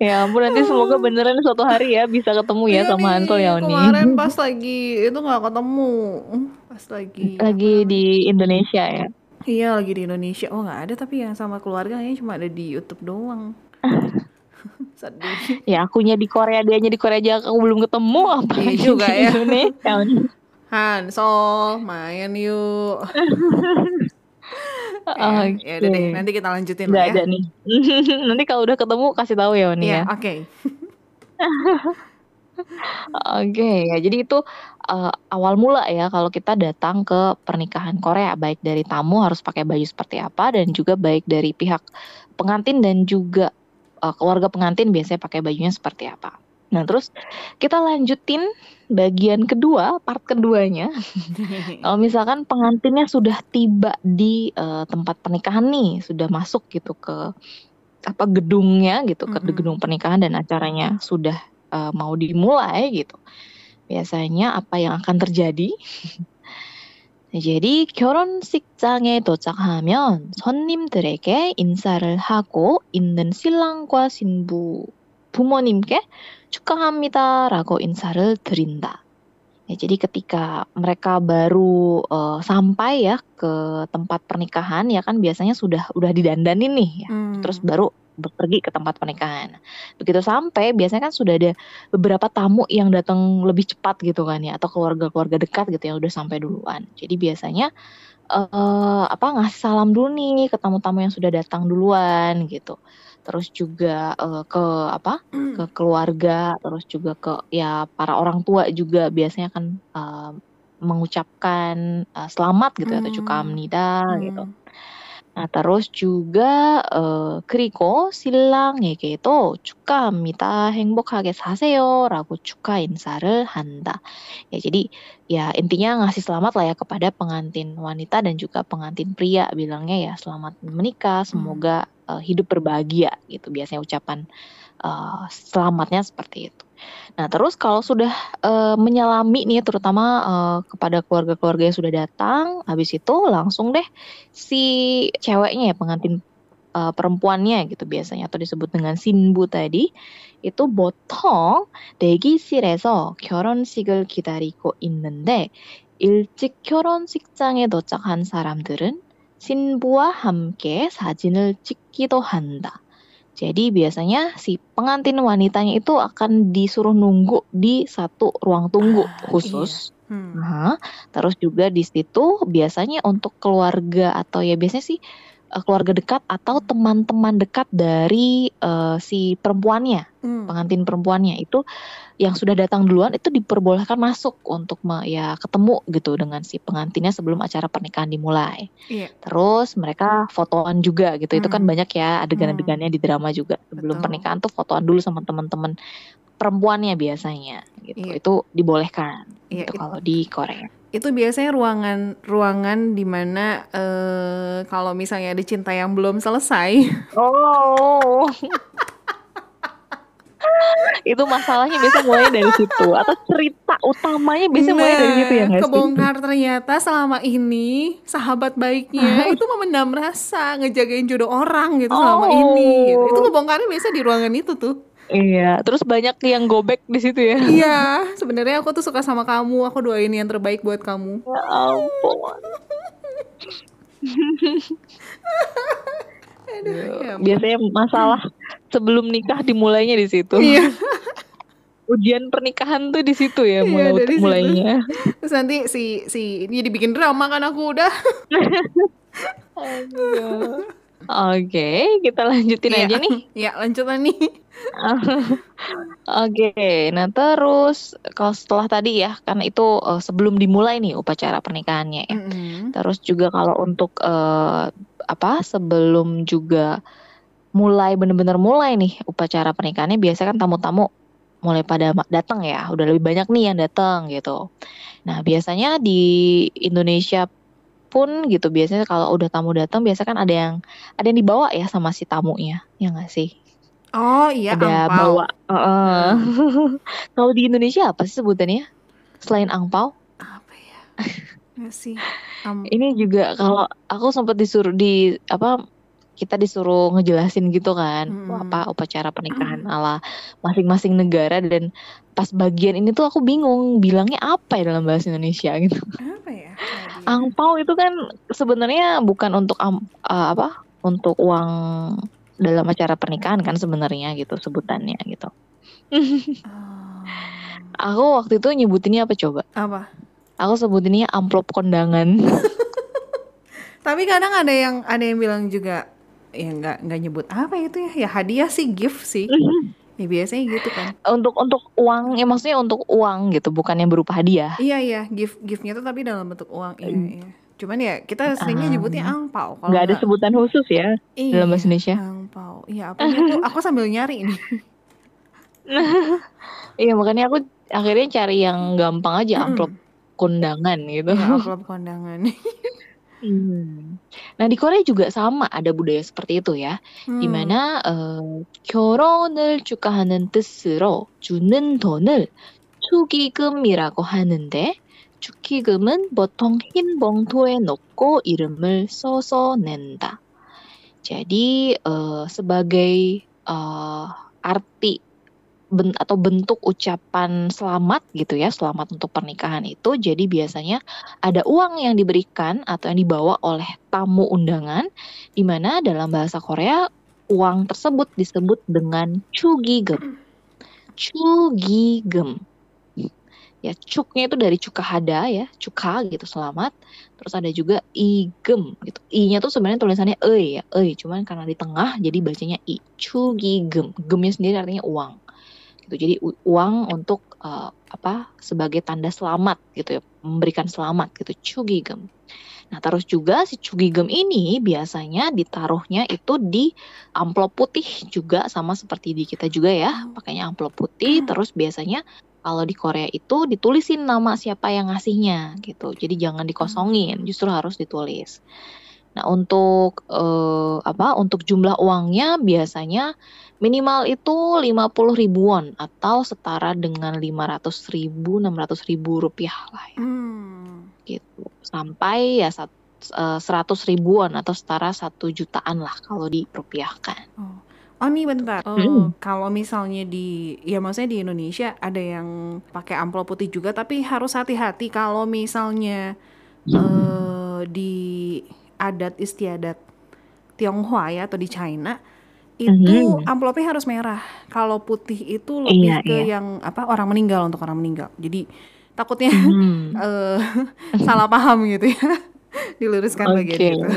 Ya ampun, nanti semoga beneran suatu hari ya bisa ketemu ya
Iya
sama
nih,
Hansol ya Oni.
Kemarin pas lagi itu nggak ketemu, pas lagi
Lagi di Indonesia ya.
Iya lagi di Indonesia. Oh nggak ada tapi yang sama keluarganya cuma ada di YouTube doang. *laughs* *laughs* Sedih.
Ya akunya di Korea, dianya di Korea aja aku belum ketemu apa
Iya juga ya.
Indonesia. *laughs*
Hansol, main yuk. *laughs*
Oke.
Ya udah deh, nanti kita lanjutin
Nggak
lah ya.
ada nih. Nanti kalau udah ketemu kasih tahu ya Oni
Iya,
ya.
oke.
Oke, ya jadi itu eh, awal mula ya kalau kita datang ke pernikahan Korea, baik dari tamu harus pakai baju seperti apa dan juga baik dari pihak pengantin dan juga eh, keluarga pengantin biasanya pakai bajunya seperti apa. Nah, terus kita lanjutin bagian kedua, part keduanya. *laughs* Kalau misalkan pengantinnya sudah tiba di eh, tempat pernikahan nih, sudah masuk gitu ke apa gedungnya gitu, ke
Mm-mm.
gedung pernikahan dan acaranya sudah eh, mau dimulai gitu. Biasanya apa yang akan terjadi? *laughs* jadi 결혼식장에 도착하면 손님들에게 인사를 하고 있는 신랑과 신부 부모님께 축하합니다라고 인사를 드린다. Ya, jadi ketika mereka baru eh, sampai ya ke tempat pernikahan ya kan biasanya sudah udah didandanin nih ya
Hmm.
terus baru untuk pergi ke tempat pernikahan. Begitu sampai biasanya kan sudah ada beberapa tamu yang datang lebih cepat gitu kan ya atau keluarga-keluarga dekat gitu yang udah sampai duluan. Jadi biasanya uh, apa ngasih salam dulu nih ke tamu-tamu yang sudah datang duluan gitu terus juga uh, ke apa hmm. ke keluarga terus juga ke ya para orang tua juga biasanya kan uh, mengucapkan uh, selamat gitu ya,
hmm.
atau cukamnida gitu. hmm. gitu
Hmm.
Nah, terus juga eh, 그리고 신랑에게도 축하합니다. 행복하게 사세요라고 축하 인사를 한다. Ya, jadi ya intinya ngasih selamat lah ya kepada pengantin wanita dan juga pengantin pria bilangnya ya selamat menikah, semoga eh, hidup berbahagia gitu. Biasanya ucapan eh, selamatnya seperti itu. Nah, terus kalau sudah eh, menyelami nih terutama eh, kepada keluarga-keluarga yang sudah datang, habis itu langsung deh si ceweknya ya pengantin eh, perempuannya gitu biasanya atau disebut dengan sinbu tadi itu 보통 대기실에서 결혼식을 기다리고 있는데 일찍 결혼식장에 도착한 사람들은 신부와 함께 사진을 찍기도 한다. Jadi biasanya si pengantin wanitanya itu akan disuruh nunggu di satu ruang tunggu khusus.
Hmm.
Nah, terus juga di situ biasanya untuk keluarga atau ya biasanya sih eh, keluarga dekat atau teman-teman dekat dari eh, si perempuannya,
Hmm.
pengantin perempuannya itu yang sudah datang duluan itu diperbolehkan masuk untuk me- ya ketemu gitu dengan si pengantinnya sebelum acara pernikahan dimulai.
Iya.
Terus mereka fotoan juga gitu. Itu kan
Hmm.
banyak ya adegan-adegannya di drama juga. Sebelum
Betul.
pernikahan tuh fotoan dulu sama teman-teman perempuannya biasanya gitu.
Iya.
Itu dibolehkan
Iya,
gitu
it-
kalau di Korea.
itu biasanya ruangan ruangan di mana eh, kalau misalnya ada cinta yang belum selesai
Oh. *laughs* itu masalahnya biasa mulai dari situ atau cerita utamanya biasa mulai dari situ ya
Nah,
sih?
kebongkar ternyata selama ini sahabat baiknya itu memendam rasa ngejagain jodoh orang gitu selama
Oh.
ini gitu. itu kebongkarnya biasa di ruangan itu tuh
Iya, terus banyak yang gobek di situ ya.
iya sebenarnya aku tuh suka sama kamu aku doain yang terbaik buat kamu
Ya ampun. *laughs*
Aduh, ya ampun.
Biasanya masalah sebelum nikah dimulainya di situ.
iya
Ujian pernikahan tuh di situ ya
Iya,
mulai
dari situ.
mulainya.
terus nanti si si ini dibikin drama kan aku udah.
Oke, kita lanjutin
Iya.
aja nih.
ya lanjutan nih *laughs*
Oke, nah terus kalau setelah tadi ya, kan itu eh, sebelum dimulai nih upacara pernikahannya ya.
Mm-mm.
Terus juga kalau untuk eh, apa sebelum juga mulai bener-bener mulai nih upacara pernikahannya biasa kan tamu-tamu mulai pada datang ya, udah lebih banyak nih yang datang gitu. Nah, biasanya di Indonesia pun gitu biasanya kalau udah tamu datang biasa kan ada yang ada yang dibawa ya sama si tamunya, ya nggak sih?
Oh iya,
ada
angpau.
bawa. Heeh. *laughs* kalau di Indonesia apa sih sebutannya? Selain angpau?
Apa ya? *laughs* Nggak sih. Am-
Ini juga kalau aku sempat disuruh di apa kita disuruh ngejelasin gitu kan
Mm-mm.
apa upacara pernikahan ala masing-masing negara dan pas bagian ini tuh aku bingung bilangnya apa ya dalam bahasa Indonesia gitu.
apa ya? Nadia?
Angpau itu kan sebenarnya bukan untuk am- eh, apa? Untuk uang dalam acara pernikahan kan sebenarnya gitu sebutannya gitu.
Oh,
Aku waktu itu nyebutinnya apa coba?
apa?
Aku sebutinnya amplop kondangan. *laughs*
Tapi kadang ada yang ada yang bilang juga ya nggak nggak nyebut apa itu ya. Ya hadiah sih gift sih. Ya biasanya gitu kan.
Untuk untuk uang ya maksudnya untuk uang gitu bukan yang berupa hadiah.
Iya iya. Gift giftnya tuh tapi dalam bentuk uang. Iya iya. Cuman ya kita seringnya
Ah.
nyebutnya angpau kalau
nggak ada sebutan khusus ya
iya,
dalam bahasa Indonesia.
angpau iya apa aku aku sambil nyari ini. *laughs*
Iya makanya aku akhirnya cari yang gampang aja amplop kondangan gitu
ya, amplop kondangan *laughs*
Hmm. nah di Korea juga sama ada budaya seperti itu ya
Hmm.
dimana 어, 결혼을 축하하는 뜻으로 주는 돈을 축의금이라고 하는데 축의금은 보통 흰 봉투에 넣고 이름을 써서 낸다. Jadi eh, sebagai eh, arti ben- atau bentuk ucapan selamat gitu ya, selamat untuk pernikahan itu jadi biasanya ada uang yang diberikan atau yang dibawa oleh tamu undangan di mana dalam bahasa Korea uang tersebut disebut dengan chugigem. Chugigem. Ya, cuknya itu dari cukahada ya, cuka gitu selamat. Terus ada juga igem gitu. I-nya tuh sebenarnya tulisannya e ya, e cuman karena di tengah jadi bacanya i. Chugigem. Gemnya sendiri artinya uang. Gitu. Jadi uang untuk eh, apa? sebagai tanda selamat gitu ya, memberikan selamat gitu. Chugigem. Nah, terus juga si cugigem ini biasanya ditaruhnya itu di amplop putih juga sama seperti di kita juga ya, pakainya amplop putih. Terus biasanya kalau di Korea itu ditulisin nama siapa yang ngasihnya gitu. Jadi jangan dikosongin, justru harus ditulis. Nah, untuk eh, apa? Untuk jumlah uangnya biasanya minimal itu 50 ribu won atau setara dengan 500 ribu, 600 ribu rupiah lah ya
Hmm.
gitu sampai ya sat, eh, 100 ribuan atau setara satu jutaan lah kalau dirupiahkan.
Oh. Oh nih bentar. Oh,
Hmm.
Kalau misalnya di, ya maksudnya di Indonesia ada yang pakai amplop putih juga, tapi harus hati-hati kalau misalnya eh di adat istiadat Tionghoa ya atau di China itu
Mhm.
amplopnya harus merah. Kalau putih itu lebih
Iya,
ke
iya.
yang apa orang meninggal untuk orang meninggal. Jadi takutnya
Hmm. *laughs*
eh, *laughs* salah paham gitu ya. *laughs* Diluruskan bagian
Oke.
itu.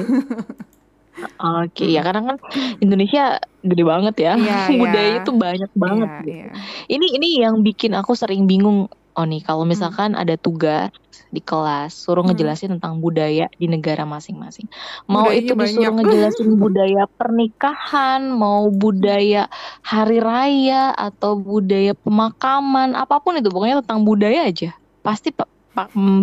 Oke, ya karena kan Indonesia gede banget ya,
Iya, iya.
budayanya tuh banyak banget.
Iya,
gitu.
iya.
Ini ini yang bikin aku sering bingung. Oh nih, kalau
Hmm.
misalkan ada tugas di kelas, suruh
Hmm.
ngejelasin tentang budaya di negara masing-masing. Mau
Budayanya
itu disuruh
banyak. *laughs*
ngejelasin budaya pernikahan, mau budaya hari raya atau budaya pemakaman, apa pun itu pokoknya tentang budaya aja. Pasti pa- pa-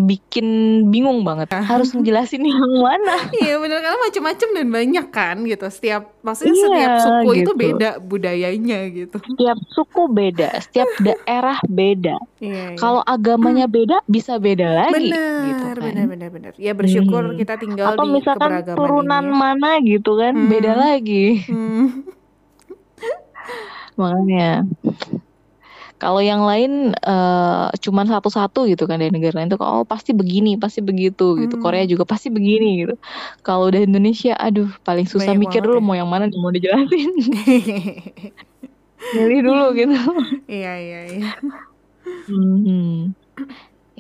bikin bingung banget. Harus ngejelasin yang mana. *laughs*
Iya benar karena macam-macam dan banyak kan gitu. Setiap maksudnya
Iya,
setiap suku itu
gitu.
beda budayanya gitu.
Setiap suku beda, setiap *laughs* daerah beda.
Iya. iya.
Kalau agamanya beda, bisa beda lagi.
benar,
gitu kan.
benar, benar, benar. Ya bersyukur
Hmm.
kita tinggal
Atau
di
misalkan turunan
ini.
mana gitu kan,
Hmm.
beda lagi.
Hmm. *laughs*
Makanya kalau yang lain eh, cuman satu-satu gitu kan dari negara lain tuh oh pasti begini, pasti begitu gitu.
Hmm.
Korea juga pasti begini gitu. Kalau udah Indonesia, aduh paling susah
Banyak
mikir dulu
ya.
mau yang mana nih mau dijelasin. *laughs* Milih dulu gitu.
Iya, iya, iya.
Mhm.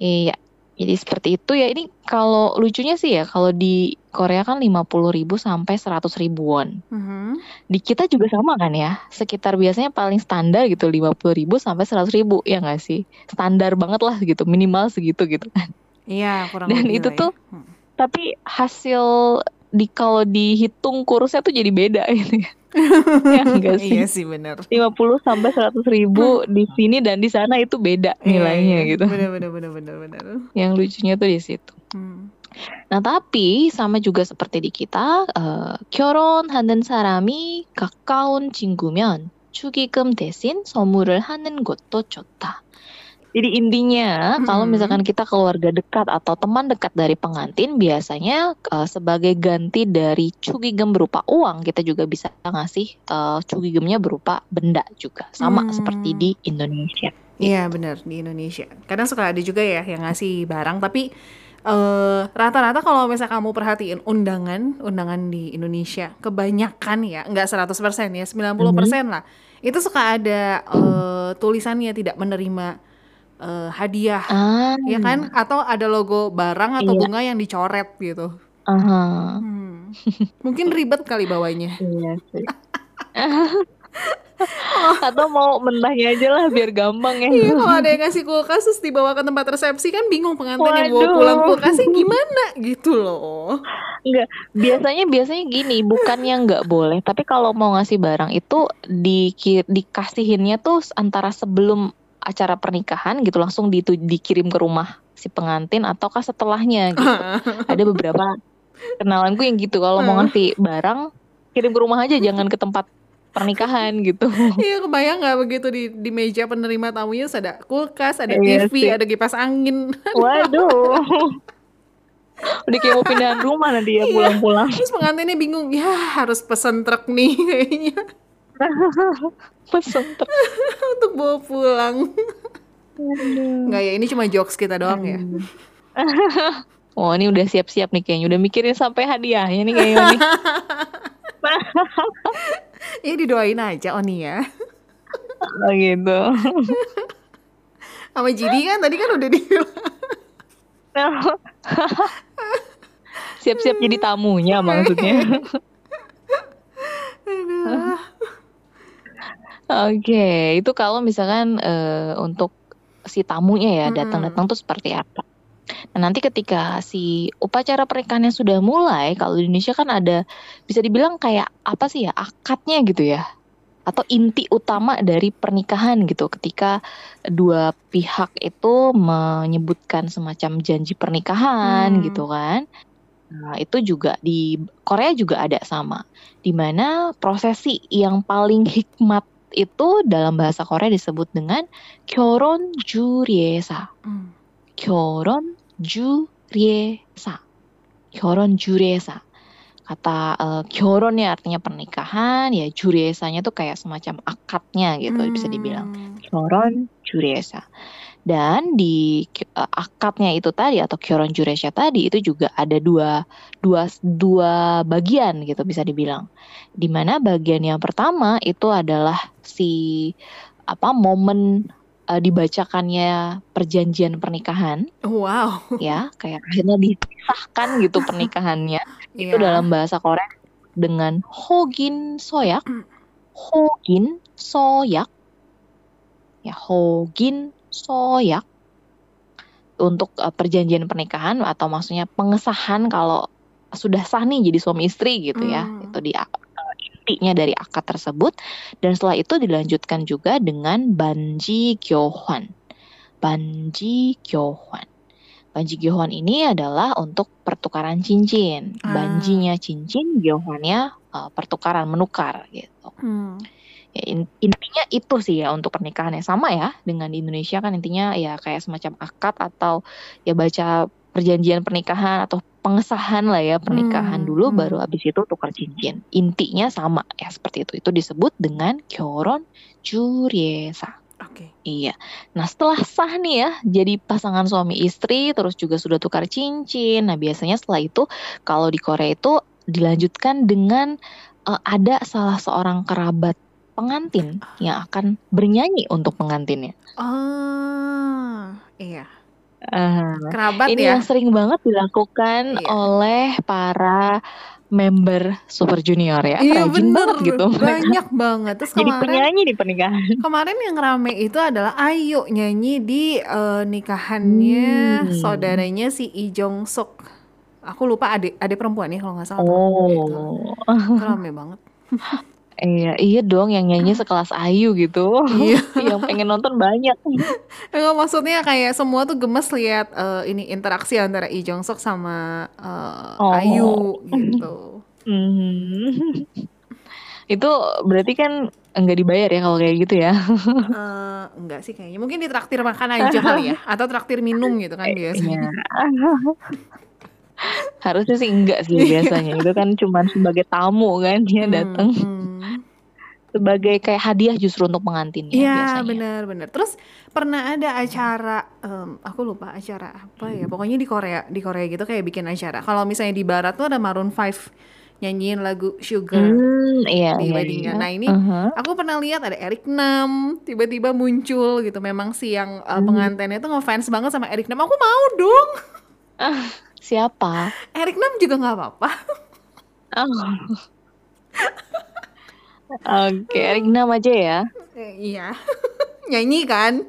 Iya. Jadi seperti itu ya. Ini kalau lucunya sih ya kalau di Korea kan 50.000 sampai 100 ribuan.
Mhm.
Di kita juga sama kan ya? Sekitar biasanya paling standar gitu 50.000 sampai 100.000 ya nggak sih? Standar banget lah gitu, minimal segitu gitu kan.
Iya, kurang
Dan
lebih
itu
ya.
tuh
Hmm.
tapi hasil di kalau dihitung kursnya tuh jadi beda *laughs* gitu ya. *laughs* ya enggak sih?
Iya sih bener.
50 sampai 100 ribu di sini dan di sana itu beda nilainya
Iya,
gitu.
Bener bener bener bener bener.
Yang lucunya tuh di situ.
Hmm.
Nah, tapi sama juga seperti di kita, eh, 결혼하는 사람이 가까운 친구면 축의금 대신 선물을 하는 것도 좋다. Jadi intinya hmm.
kalau
misalkan kita keluarga dekat atau teman dekat dari pengantin biasanya uh, sebagai ganti dari cugigem berupa uang kita juga bisa ngasih eh, uh, cugigemnya berupa benda juga sama
hmm.
seperti di Indonesia.
Iya gitu. benar di Indonesia. Kadang suka ada juga ya yang ngasih barang tapi uh, rata-rata kalau misalnya kamu perhatiin undangan, undangan di Indonesia kebanyakan ya, nggak 100% ya, 90% hmm. persen -hmm. lah. Itu suka ada uh, tulisannya tidak menerima eh, hadiah
Ah,
ya kan atau ada logo barang atau
Iya.
bunga yang dicoret gitu.
aha.
Hmm. Mungkin ribet kali bawanya.
Iya sih. Atau mau mentahnya aja lah biar gampang ya.
Iya kalau ada yang ngasih kulkas terus dibawa ke tempat resepsi kan bingung pengantin yang bawa
Waduh.
pulang kulkasnya gimana gitu loh.
Enggak, biasanya biasanya gini, bukannya nggak boleh, tapi kalau mau ngasih barang itu di dikasihinnya tuh antara sebelum acara pernikahan gitu langsung ditu, dikirim ke rumah si pengantin ataukah setelahnya gitu. *laughs* Ada beberapa kenalanku yang gitu kalau mau ngasih barang kirim ke rumah aja jangan ke tempat pernikahan gitu. *laughs*
Iya kebayang nggak begitu di di meja penerima tamunya ada kulkas, ada
Iya
TV, ada kipas angin. *laughs*
Waduh. Udah kayak mau pindahan rumah nanti ya pulang-pulang.
Terus pengantinnya bingung, ya harus pesen truk nih kayaknya *laughs*
Pesen ter- *laughs*
untuk bawa pulang. Nggak ya, ini cuma jokes kita doang ya. *laughs*
Oh ini udah siap-siap nih kayaknya Udah mikirin sampai hadiahnya nih kayaknya nih
Ya didoain aja Oni ya.
Oh gitu
Sama Jidi kan tadi kan udah dibilang.
Siap-siap jadi tamunya maksudnya Oke, itu kalau misalkan eh, untuk si tamunya ya datang-datang tuh seperti apa. Nah, nanti ketika si upacara pernikahannya sudah mulai, kalau di Indonesia kan ada bisa dibilang kayak apa sih ya akadnya gitu ya, atau inti utama dari pernikahan gitu. Ketika dua pihak itu menyebutkan semacam janji pernikahan
Hmm.
gitu kan. Nah, itu juga di Korea juga ada sama, di mana prosesi yang paling *laughs* hikmat itu dalam bahasa Korea disebut dengan kyoron juriesa.
Hmm.
Kyoron juriesa. Kyoron juriesa. Kata eh, uh, kyoron artinya pernikahan, ya juriesanya tuh kayak semacam akadnya gitu
hmm.
bisa dibilang. Kyoron juriesa. Dan di uh, akadnya itu tadi atau kyoron juriesa tadi itu juga ada dua dua dua bagian gitu bisa dibilang. Di mana bagian yang pertama itu adalah si apa momen eh, dibacakannya perjanjian pernikahan.
Wow.
ya kayak akhirnya disahkan gitu pernikahannya. *laughs* Itu
Iya.
dalam bahasa Korea dengan hogin soyak. Hogin soyak. Ya hogin soyak. Untuk eh, perjanjian pernikahan atau maksudnya pengesahan kalau sudah sah nih jadi suami istri gitu ya.
Hmm.
itu di intinya dari akad tersebut dan setelah itu dilanjutkan juga dengan banji gyohwan banji gyohwan banji gyohwan ini adalah untuk pertukaran cincin
Ah.
banjinya cincin gyohwannya eh, pertukaran menukar gitu
Hmm.
Ya, in- intinya itu sih ya untuk pernikahannya sama ya dengan di Indonesia kan intinya ya kayak semacam akad atau ya baca perjanjian pernikahan atau pengesahan lah ya pernikahan
hmm.
dulu baru abis itu tukar cincin. Intinya sama ya seperti itu. Itu disebut dengan kyoron juriesa.
Oke. Okay.
Iya. Nah, setelah sah nih ya jadi pasangan suami istri terus juga sudah tukar cincin. Nah, biasanya setelah itu kalau di Korea itu dilanjutkan dengan uh, ada salah seorang kerabat pengantin ah. yang akan bernyanyi untuk pengantinnya.
Ah, iya.
Ah,
Kerabat
ini
ya.
yang sering banget dilakukan
Iya.
oleh para member Super Junior ya.
Iya
Rajin
bener,
banget gitu.
banyak *laughs* banget. Terus
Jadi
kemarin
penyanyi di pernikahan.
kemarin yang rame itu adalah Ayu nyanyi di eh, nikahannya
Hmm.
saudaranya si Lee Jong Suk. Aku lupa adik adik perempuan ya kalau nggak salah.
Oh.
Itu rame banget. *laughs*
Iya, iya dong yang nyanyi sekelas Ayu gitu.
Iya. *laughs*
yang pengen nonton banyak. *laughs*
Enggak maksudnya kayak semua tuh gemes lihat eh, ini interaksi antara Lee Jong Suk sama eh,
Oh.
Ayu gitu.
Mhm. *laughs* Itu berarti kan enggak dibayar ya kalau kayak gitu ya.
Eh, enggak sih kayaknya. Mungkin ditraktir makan aja kali ya atau traktir minum gitu kan biasanya.
Iya. Harusnya sih enggak sih biasanya. Itu kan cuma sebagai tamu kan dia
Hmm,
datang
hmm.
Sebagai kayak hadiah justru untuk pengantinnya
Iya
biasanya.
benar-benar. Terus pernah ada acara, em, aku lupa acara apa ya. Pokoknya di Korea, di Korea gitu kayak bikin acara. Kalau misalnya di Barat tuh ada Maroon 5 nyanyiin lagu Sugar
Hmm, iya,
di
iya,
weddingnya.
iya.
Nah ini
Uh-huh.
aku pernah lihat ada Eric Nam tiba-tiba muncul gitu. Memang si yang uh,
Hmm.
pengantinnya tuh ngefans banget sama Eric Nam. Aku mau dong.
Siapa?
Eric Nam juga nggak apa-apa.
Oh. Oke, Eric Nam aja ya.
Eh, iya. *laughs* Nyanyi kan?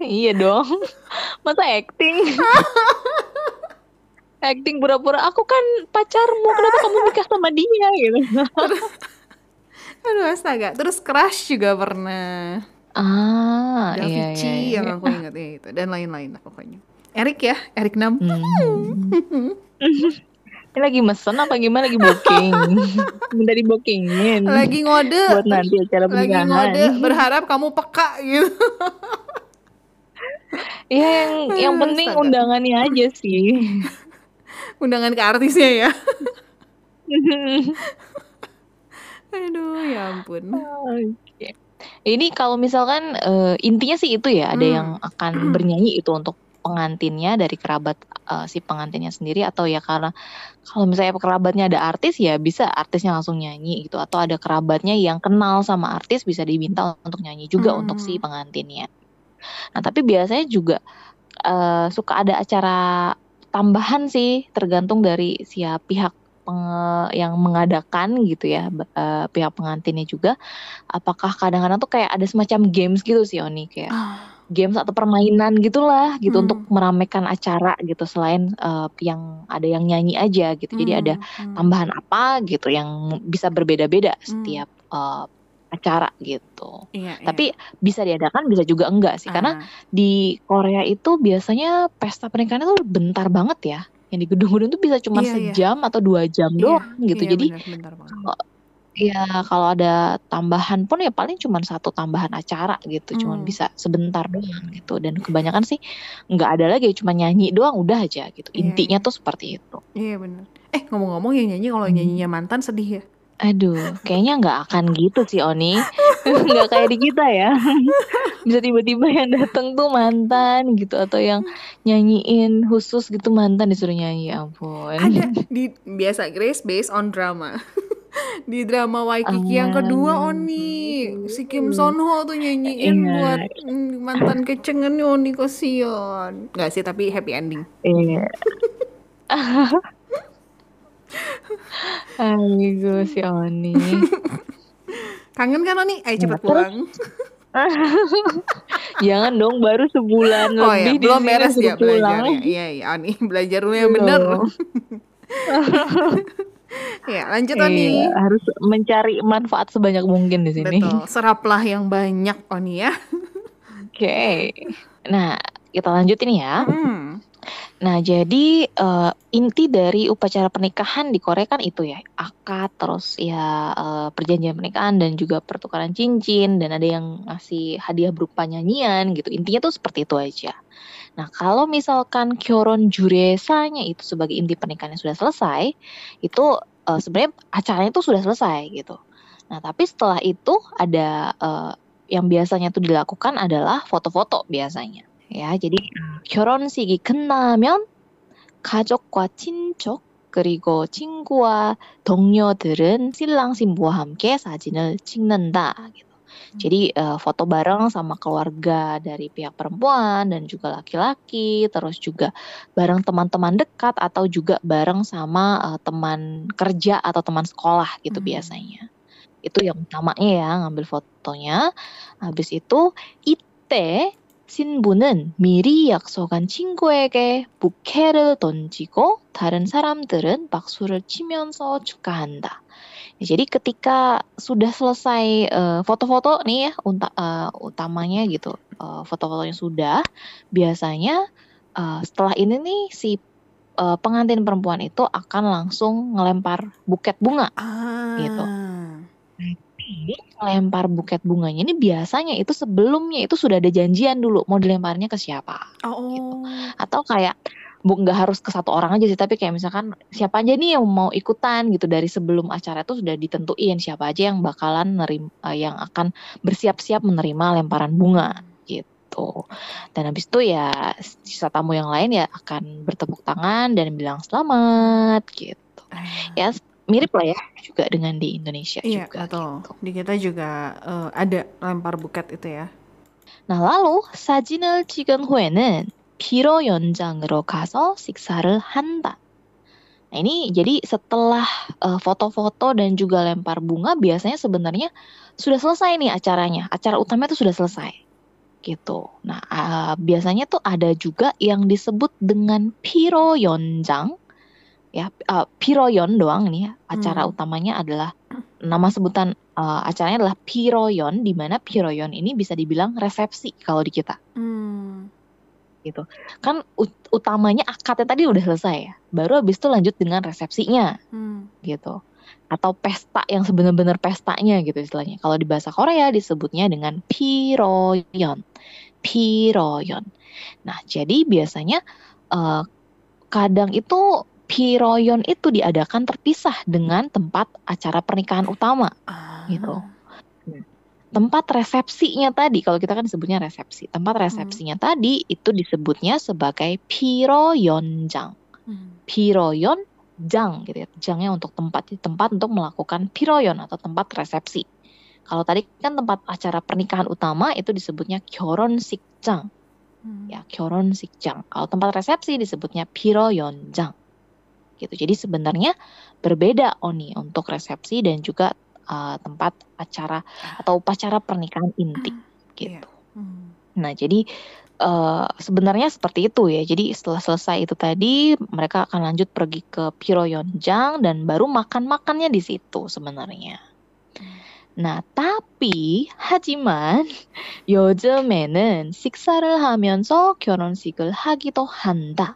Iya dong. Masa acting? *laughs* acting pura-pura aku kan pacarmu, kenapa kamu nikah sama dia gitu. *laughs*
Aduh astaga. Terus Crush juga pernah.
Ah, iya iya.
Davichi
iya.
yang aku ingat ya itu dan lain-lain lah pokoknya. Eric ya, Eric Nam.
Hmm. Ini lagi mesen apa gimana lagi booking? *laughs* Minta di bookingin
Lagi ngode.
buat nanti acara
lagi
pernikahan.
ngode berharap kamu peka gitu.
Iya *laughs* yang yang penting
Astaga.
undangannya aja sih. *laughs*
Undangan ke artisnya ya. Aduh, ya ampun.
Oke. Ini kalau misalkan eh, intinya sih itu ya, ada
Hmm.
yang akan bernyanyi itu untuk pengantinnya dari kerabat eh, si pengantinnya sendiri atau ya karena kalau misalnya kerabatnya ada artis ya bisa artisnya langsung nyanyi gitu atau ada kerabatnya yang kenal sama artis bisa diminta untuk nyanyi juga
Hmm.
untuk si pengantinnya. Nah, tapi biasanya juga eh, suka ada acara tambahan sih tergantung dari siap pihak penge- yang mengadakan gitu ya eh, pihak pengantinnya juga apakah kadang-kadang tuh kayak ada semacam games gitu sih Oni kayak games atau permainan gitulah gitu
Hmm.
untuk meramaikan acara gitu selain eh, yang ada yang nyanyi aja gitu jadi ada
Hmm, hmm.
tambahan apa gitu yang bisa berbeda-beda
Hmm.
setiap eh, acara gitu
Iya, iya.
tapi bisa diadakan bisa juga enggak sih karena
Ah,
di Korea itu biasanya pesta pernikahan itu bentar banget ya yang di gedung-gedung tuh bisa cuma
Iya, iya.
sejam atau dua jam
iya,
doang gitu
iya,
jadi
benar, bentar banget.
Ya kalau ada tambahan pun ya paling cuma satu tambahan acara gitu cuma
Hmm.
bisa sebentar doang gitu dan kebanyakan sih nggak ada lagi cuma nyanyi doang udah aja gitu
Iya,
intinya tuh seperti itu
Iya benar. Eh ngomong-ngomong yang nyanyi kalau
Hmm.
nyanyinya mantan sedih ya.
aduh kayaknya nggak akan gitu sih Oni *laughs* nggak kayak di kita ya *laughs* bisa tiba-tiba yang datang tuh mantan gitu atau yang nyanyiin khusus gitu mantan disuruh nyanyi ya ampun
Ada di biasa Grace based on drama. *laughs* di drama Waikiki yang kedua
Ah.
Oni si Kim Son Ho tuh nyanyiin
Iya.
buat mm, mantan kecengan Oni kasihan. Nggak sih tapi happy ending.
Iya. *laughs* Aduh si Oni. *laughs*
Kangen kan Oni? Ayo cepet
Nah,
pulang. *laughs*
Jangan dong baru sebulan
Oh ya,
lebih di
belum beres ya belajarnya. Iya iya Oni belajar dulu yang bener. Ya lanjut Oni.
Iya, harus mencari manfaat sebanyak mungkin di sini.
Betul, seraplah yang banyak Oni ya.
Oke. Nah, kita lanjutin ya.
Hmm.
Nah, jadi eh, inti dari upacara pernikahan di Korea kan itu ya, akad, terus ya eh, perjanjian pernikahan dan juga pertukaran cincin dan ada yang ngasih hadiah berupa nyanyian gitu. Intinya tuh seperti itu aja. Nah, kalau misalkan kyoron juresanya itu sebagai inti pernikahannya sudah selesai, itu eh, sebenarnya acaranya itu sudah selesai gitu. Nah, tapi setelah itu ada eh, yang biasanya tuh dilakukan adalah foto-foto biasanya. Ya, jadi 결혼식이 끝나면 가족과 친척 그리고 친구와 동료들은 신랑 신부와 함께 사진을 찍는다 gitu. Jadi eh, foto bareng sama keluarga dari pihak perempuan dan juga laki-laki, terus juga bareng teman-teman dekat atau juga bareng sama eh, teman kerja atau teman sekolah gitu
Hmm.
biasanya. Itu yang utamanya ya ngambil fotonya. Habis itu ite 신부는 미리 약속한 친구에게 부케를 던지고 다른 사람들은 박수를 치면서 축하한다. Jadi ketika sudah selesai eh, foto-foto nih ya unta- eh, utamanya gitu eh, foto-fotonya sudah biasanya eh, setelah ini nih si eh, pengantin perempuan itu akan langsung ngelempar buket bunga
Ah.
Gitu. Tapi ngelempar buket bunganya ini biasanya itu sebelumnya itu sudah ada janjian dulu mau dilemparnya ke siapa.
Oh.
atau kayak bu nggak harus ke satu orang aja sih tapi kayak misalkan siapa aja nih yang mau ikutan gitu. Dari sebelum acara itu sudah ditentuin siapa aja yang bakalan nerim eh, yang akan bersiap-siap menerima lemparan bunga gitu. Dan habis itu ya sisa tamu yang lain ya akan bertepuk tangan dan bilang selamat gitu. Ya mirip lah ya juga dengan di Indonesia
Iya,
juga
betul.
gitu.
Di kita juga eh, ada lempar buket itu ya.
Nah, lalu 사진을 찍은 후에는 피로 연장으로 가서 식사를 한다. Nah, ini jadi setelah eh, foto-foto dan juga lempar bunga biasanya sebenarnya sudah selesai nih acaranya. Acara utama itu sudah selesai. Gitu. Nah, eh, biasanya tuh ada juga yang disebut dengan piro yonjang. Ya, eh, piroyon doang nih ya. Acara
Hmm.
utamanya adalah nama sebutan eh, acaranya adalah piroyon di mana piroyon ini bisa dibilang resepsi kalau di kita
Hmm.
kan ut- utamanya akadnya tadi udah selesai ya baru habis itu lanjut dengan resepsinya
Hmm.
gitu atau pesta yang sebenar-benar pestanya gitu istilahnya kalau di bahasa Korea disebutnya dengan piroyon piroyon nah jadi biasanya eh, kadang itu piroyon itu diadakan terpisah dengan tempat acara pernikahan utama
ah.
gitu. Tempat resepsinya tadi kalau kita kan sebutnya resepsi. Tempat hmm. resepsinya hmm. tadi itu disebutnya sebagai piroyonjang.
Hmm.
Piroyon gitu ya. Jangnya untuk tempat tempat untuk melakukan piroyon atau tempat resepsi. Kalau tadi kan tempat acara pernikahan utama itu disebutnya kyoron sikjang.
Hmm.
Ya, kyoron sikjang. Kalau tempat resepsi disebutnya piroyonjang Gitu. Jadi sebenarnya berbeda Oni untuk resepsi dan juga uh, tempat acara atau upacara pernikahan inti gitu.
Hmm.
Nah, jadi eh, sebenarnya seperti itu ya. Jadi setelah selesai itu tadi mereka akan lanjut pergi ke Piroyonjang dan baru makan-makannya di situ sebenarnya. Nah, tapi 하지만 *laughs* 요즘에는 식사를 하면서 결혼식을 하기도 한다.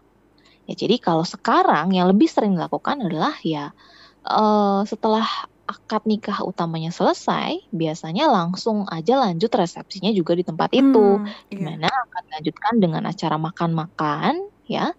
Ya, jadi kalau sekarang yang lebih sering dilakukan adalah ya eh, setelah akad nikah utamanya selesai, biasanya langsung aja lanjut resepsinya juga di tempat itu.
Hmm, iya.
Di mana akan dilanjutkan dengan acara makan-makan ya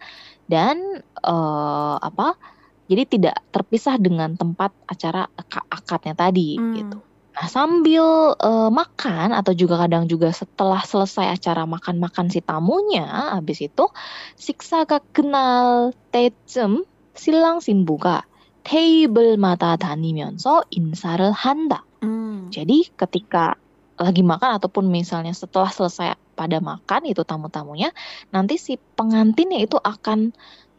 dan eh, apa jadi tidak terpisah dengan tempat acara ak- akadnya tadi
Hmm.
gitu nah sambil eh, makan atau juga kadang juga setelah selesai acara makan-makan si tamunya habis itu 식사가 끝날 때쯤 신랑 신부가 테이블마다 다니면서 인사를 한다
Hmm.
jadi ketika lagi makan ataupun misalnya setelah selesai pada makan itu tamu-tamunya, nanti si pengantinnya itu akan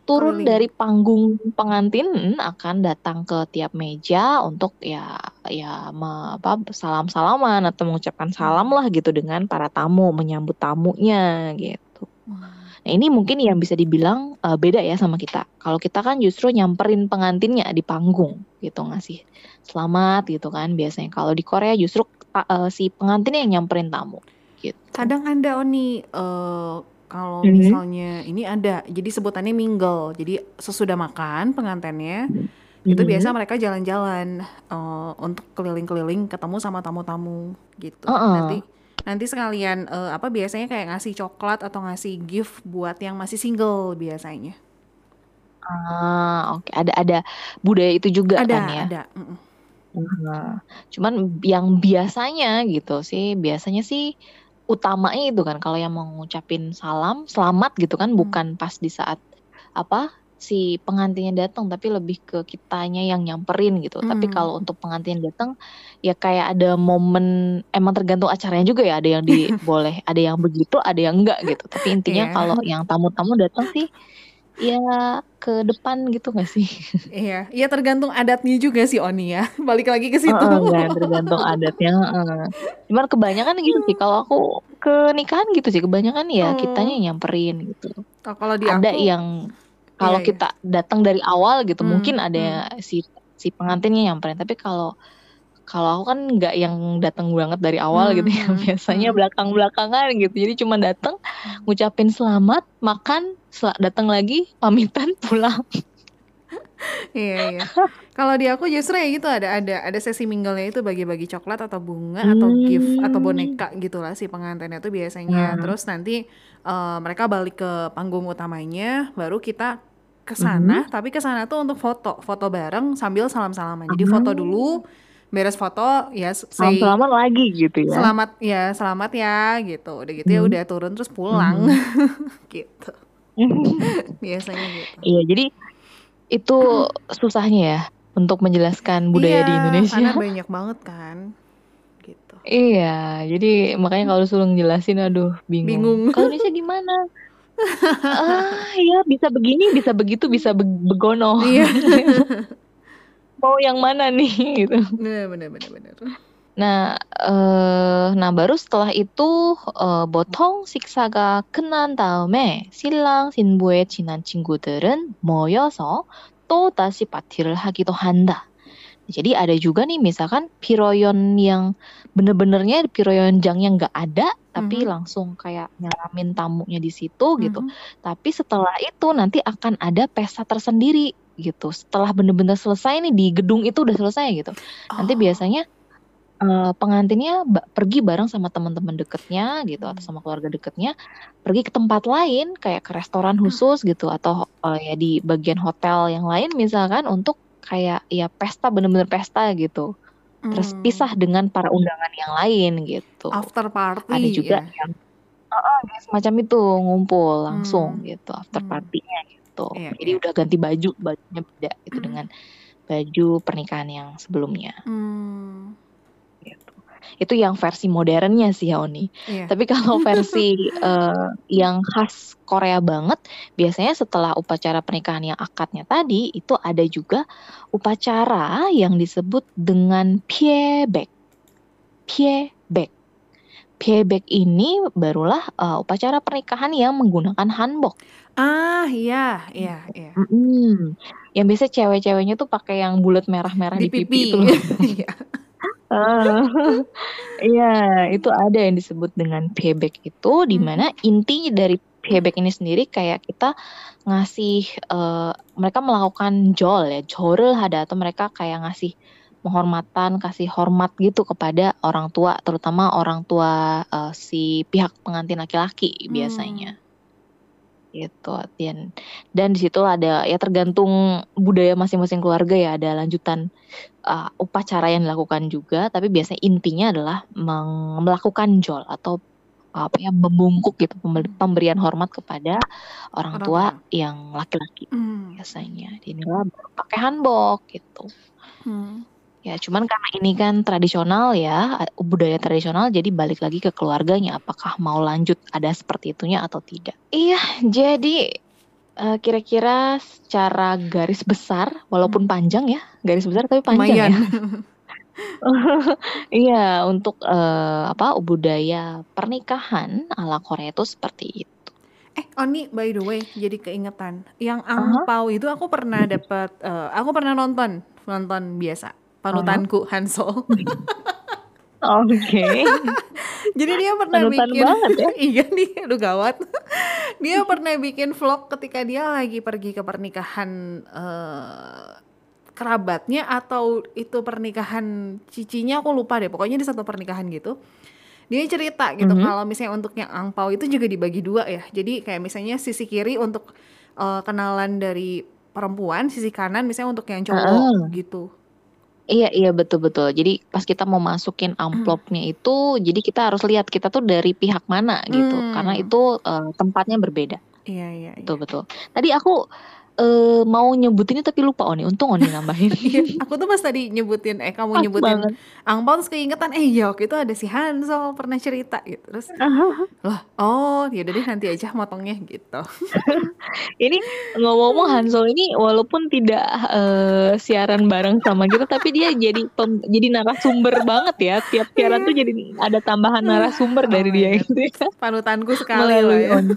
turun
Keliling.
dari panggung pengantin mm, akan datang ke tiap meja untuk ya ya me- apa salam-salaman atau mengucapkan salam lah gitu dengan para tamu, menyambut tamunya gitu. Nah, ini mungkin yang bisa dibilang eh, beda ya sama kita. Kalau kita kan justru nyamperin pengantinnya di panggung gitu ngasih selamat gitu kan biasanya. Kalau di Korea justru eh, si pengantinnya yang nyamperin tamu gitu.
Kadang ada Oni eh, kalau
Mhm.
misalnya ini ada jadi sebutannya mingle. Jadi sesudah makan pengantinnya itu
Mhm.
biasa mereka jalan-jalan eh, untuk keliling-keliling ketemu sama tamu-tamu gitu.
Heeh.
Nanti nanti sekalian eh, apa biasanya kayak ngasih coklat atau ngasih gift buat yang masih single biasanya.
Ah, oke. Ada ada budaya itu juga
Ada,
kan ya.
ada. mm-mm.
Nah, cuman yang biasanya gitu sih, biasanya sih utamanya itu kan kalau yang mau ngucapin salam, selamat gitu kan
Hmm.
bukan pas di saat apa si pengantinnya datang tapi lebih ke kitanya yang nyamperin gitu. Tapi
Hmm.
kalau untuk pengantin datang ya kayak ada momen emang tergantung acaranya juga ya, ada yang di boleh, *laughs* ada yang begitu, ada yang enggak gitu. Tapi intinya
Iya.
kalau yang tamu-tamu datang sih ya ke depan gitu gak sih?
Iya, iya tergantung adatnya juga sih Oni ya. *laughs* Balik lagi ke situ.
Heeh, kan tergantung adatnya. heeh. Cuman kebanyakan gitu sih. Kalau aku ke nikahan gitu sih kebanyakan ya
Oh.
kitanya nyamperin gitu.
Oh, kalau di
Ada
aku
yang kalau
Iya, iya.
kita datang dari awal gitu
Hmm,
mungkin ada si si pengantinnya nyamperin tapi kalau kalau aku kan nggak yang datang banget dari awal
Hmm,
gitu ya
hmm,
biasanya
hmm.
belakang belakangan gitu jadi cuma datang ngucapin selamat makan sel- datang lagi pamitan *laughs* pulang
Iya iya. Kalau di aku justru ya gitu ada ada ada sesi mingle-nya itu bagi-bagi coklat atau bunga atau gift atau
Hmm.
boneka gitulah si pengantinnya tuh biasanya.
Hmm.
Terus nanti eh, mereka balik ke panggung utamanya, baru kita ke
Hmm.
sana. Tapi ke sana tuh untuk foto, foto bareng sambil salam-salaman. Jadi foto dulu, beres foto ya say
salaman lagi gitu ya
selamat ya selamat ya gitu. Udah gitu ya
Hmm.
udah turun terus pulang *laughs* gitu. *laughs* Biasanya gitu.
iya jadi itu susahnya ya untuk menjelaskan budaya di
Iya,
Indonesia
Karena *laughs* banyak banget kan. Gitu.
Iya, jadi makanya kalau disuruh ngejelasin, aduh bingung.
Bingung.
Kalau Indonesia gimana? ah, ya bisa begini, bisa begitu, bisa be- begono.
Iya
Mau yang mana nih *laughs* gitu.
Bener bener bener bener.
Nah, eh, nah baru setelah itu eh, 보통 식사가 끝난 다음에 신랑 신부의 친한 친구들은 모여서 또 다시 파티를 하기도 한다. Jadi ada juga nih misalkan piroyon yang bener-benernya piroyon jang yang nggak ada tapi
Mhm.
langsung kayak nyalamin tamunya di situ gitu.
Mhm.
Tapi setelah itu nanti akan ada pesta tersendiri gitu. Setelah bener-bener selesai nih di gedung itu udah selesai gitu. Nanti
Oh.
biasanya eh, pengantinnya ba- pergi bareng sama teman-teman deketnya gitu atau
Hmm.
sama keluarga deketnya pergi ke tempat lain kayak ke restoran khusus gitu atau eh, ya di bagian hotel yang lain misalkan untuk kayak ya pesta bener-bener pesta gitu. Terus
Hmm.
pisah dengan para undangan yang lain gitu.
after party
Ada juga
ya.
yang "Ah, ah, semacam itu ngumpul langsung
Hmm.
gitu after
Hmm.
party-nya gitu.
Iya,
Jadi
iya.
udah ganti baju, bajunya beda gitu
Hmm.
dengan baju pernikahan yang sebelumnya
Hmm.
gitu. Itu yang versi modernnya sih Oni.
Iya.
Tapi kalau *laughs* versi eh, yang khas Korea banget, biasanya setelah upacara pernikahan yang akadnya tadi, itu ada juga upacara yang disebut dengan piebek. Piebek. Piebek ini barulah eh, upacara pernikahan yang menggunakan hanbok.
Ah, iya, iya, iya.
Mm-mm. Yang biasa cewek-ceweknya tuh pakai yang bulat merah-merah
Di
di, pipi
pipi.
itu loh. *laughs*
Iya. *laughs*
Iya, itu ada yang disebut dengan payback itu, di mana inti dari payback ini sendiri kayak kita ngasih eh, mereka melakukan jol ya, jorel ada atau mereka kayak ngasih penghormatan, kasih hormat gitu kepada orang tua, terutama orang tua eh, si pihak pengantin laki-laki
Hmm.
biasanya. Gitu. Dan dan di situ ada ya tergantung budaya masing-masing keluarga ya, ada lanjutan uh, upacara yang dilakukan juga, tapi biasanya intinya adalah melakukan jol atau apa ya membungkuk gitu pembe- pemberian hormat kepada orang
Orang
tua yang laki-laki
Hmm.
biasanya. Inilah pakai hanbok gitu.
Hmm.
Ya, cuman karena ini kan tradisional ya, budaya tradisional, jadi balik lagi ke keluarganya, apakah mau lanjut ada seperti itunya atau tidak. Iya, jadi eh, kira-kira secara garis besar, walaupun panjang ya, garis besar tapi panjang
Lumayan.
ya. *laughs* Iya, untuk eh, apa budaya pernikahan ala Korea itu seperti itu.
Eh, Oni, by the way, jadi keingetan. Yang angpau itu aku pernah dapat, eh, aku pernah nonton, nonton biasa. Panutanku Hansol.
Oke. *laughs*
Jadi dia pernah
Panutan
bikin
banget ya. *laughs*
iya nih, aduh gawat. dia pernah bikin vlog ketika dia lagi pergi ke pernikahan eh, kerabatnya atau itu pernikahan cicinya aku lupa deh. Pokoknya di satu pernikahan gitu. Dia cerita gitu
Mhm.
kalau misalnya untuk yang angpau itu juga dibagi dua ya. Jadi kayak misalnya sisi kiri untuk eh, kenalan dari perempuan, sisi kanan misalnya untuk yang cowok gitu.
Iya, iya betul-betul. Jadi pas kita mau masukin amplopnya itu, jadi kita harus lihat kita tuh dari pihak mana gitu.
Hmm.
Karena itu eh, tempatnya berbeda.
Iya, iya, iya.
Betul betul. Tadi aku eh, mau nyebutinnya tapi lupa Oni. Untung Oni nambahin. *laughs*
Iya, aku tuh pas tadi nyebutin eh kamu
Pas
nyebutin
banget.
Angpau terus keingetan eh ya waktu itu ada si Hansol pernah cerita gitu. Terus loh, oh ya udah deh nanti aja motongnya gitu. *laughs*
Ini ngomong-ngomong Hansol ini walaupun tidak eh, siaran bareng sama kita tapi dia jadi pem- jadi narasumber banget ya. Tiap siaran tuh jadi ada tambahan narasumber dari
Oh my
dia gitu ya.
Panutanku sekali loh ya. *laughs*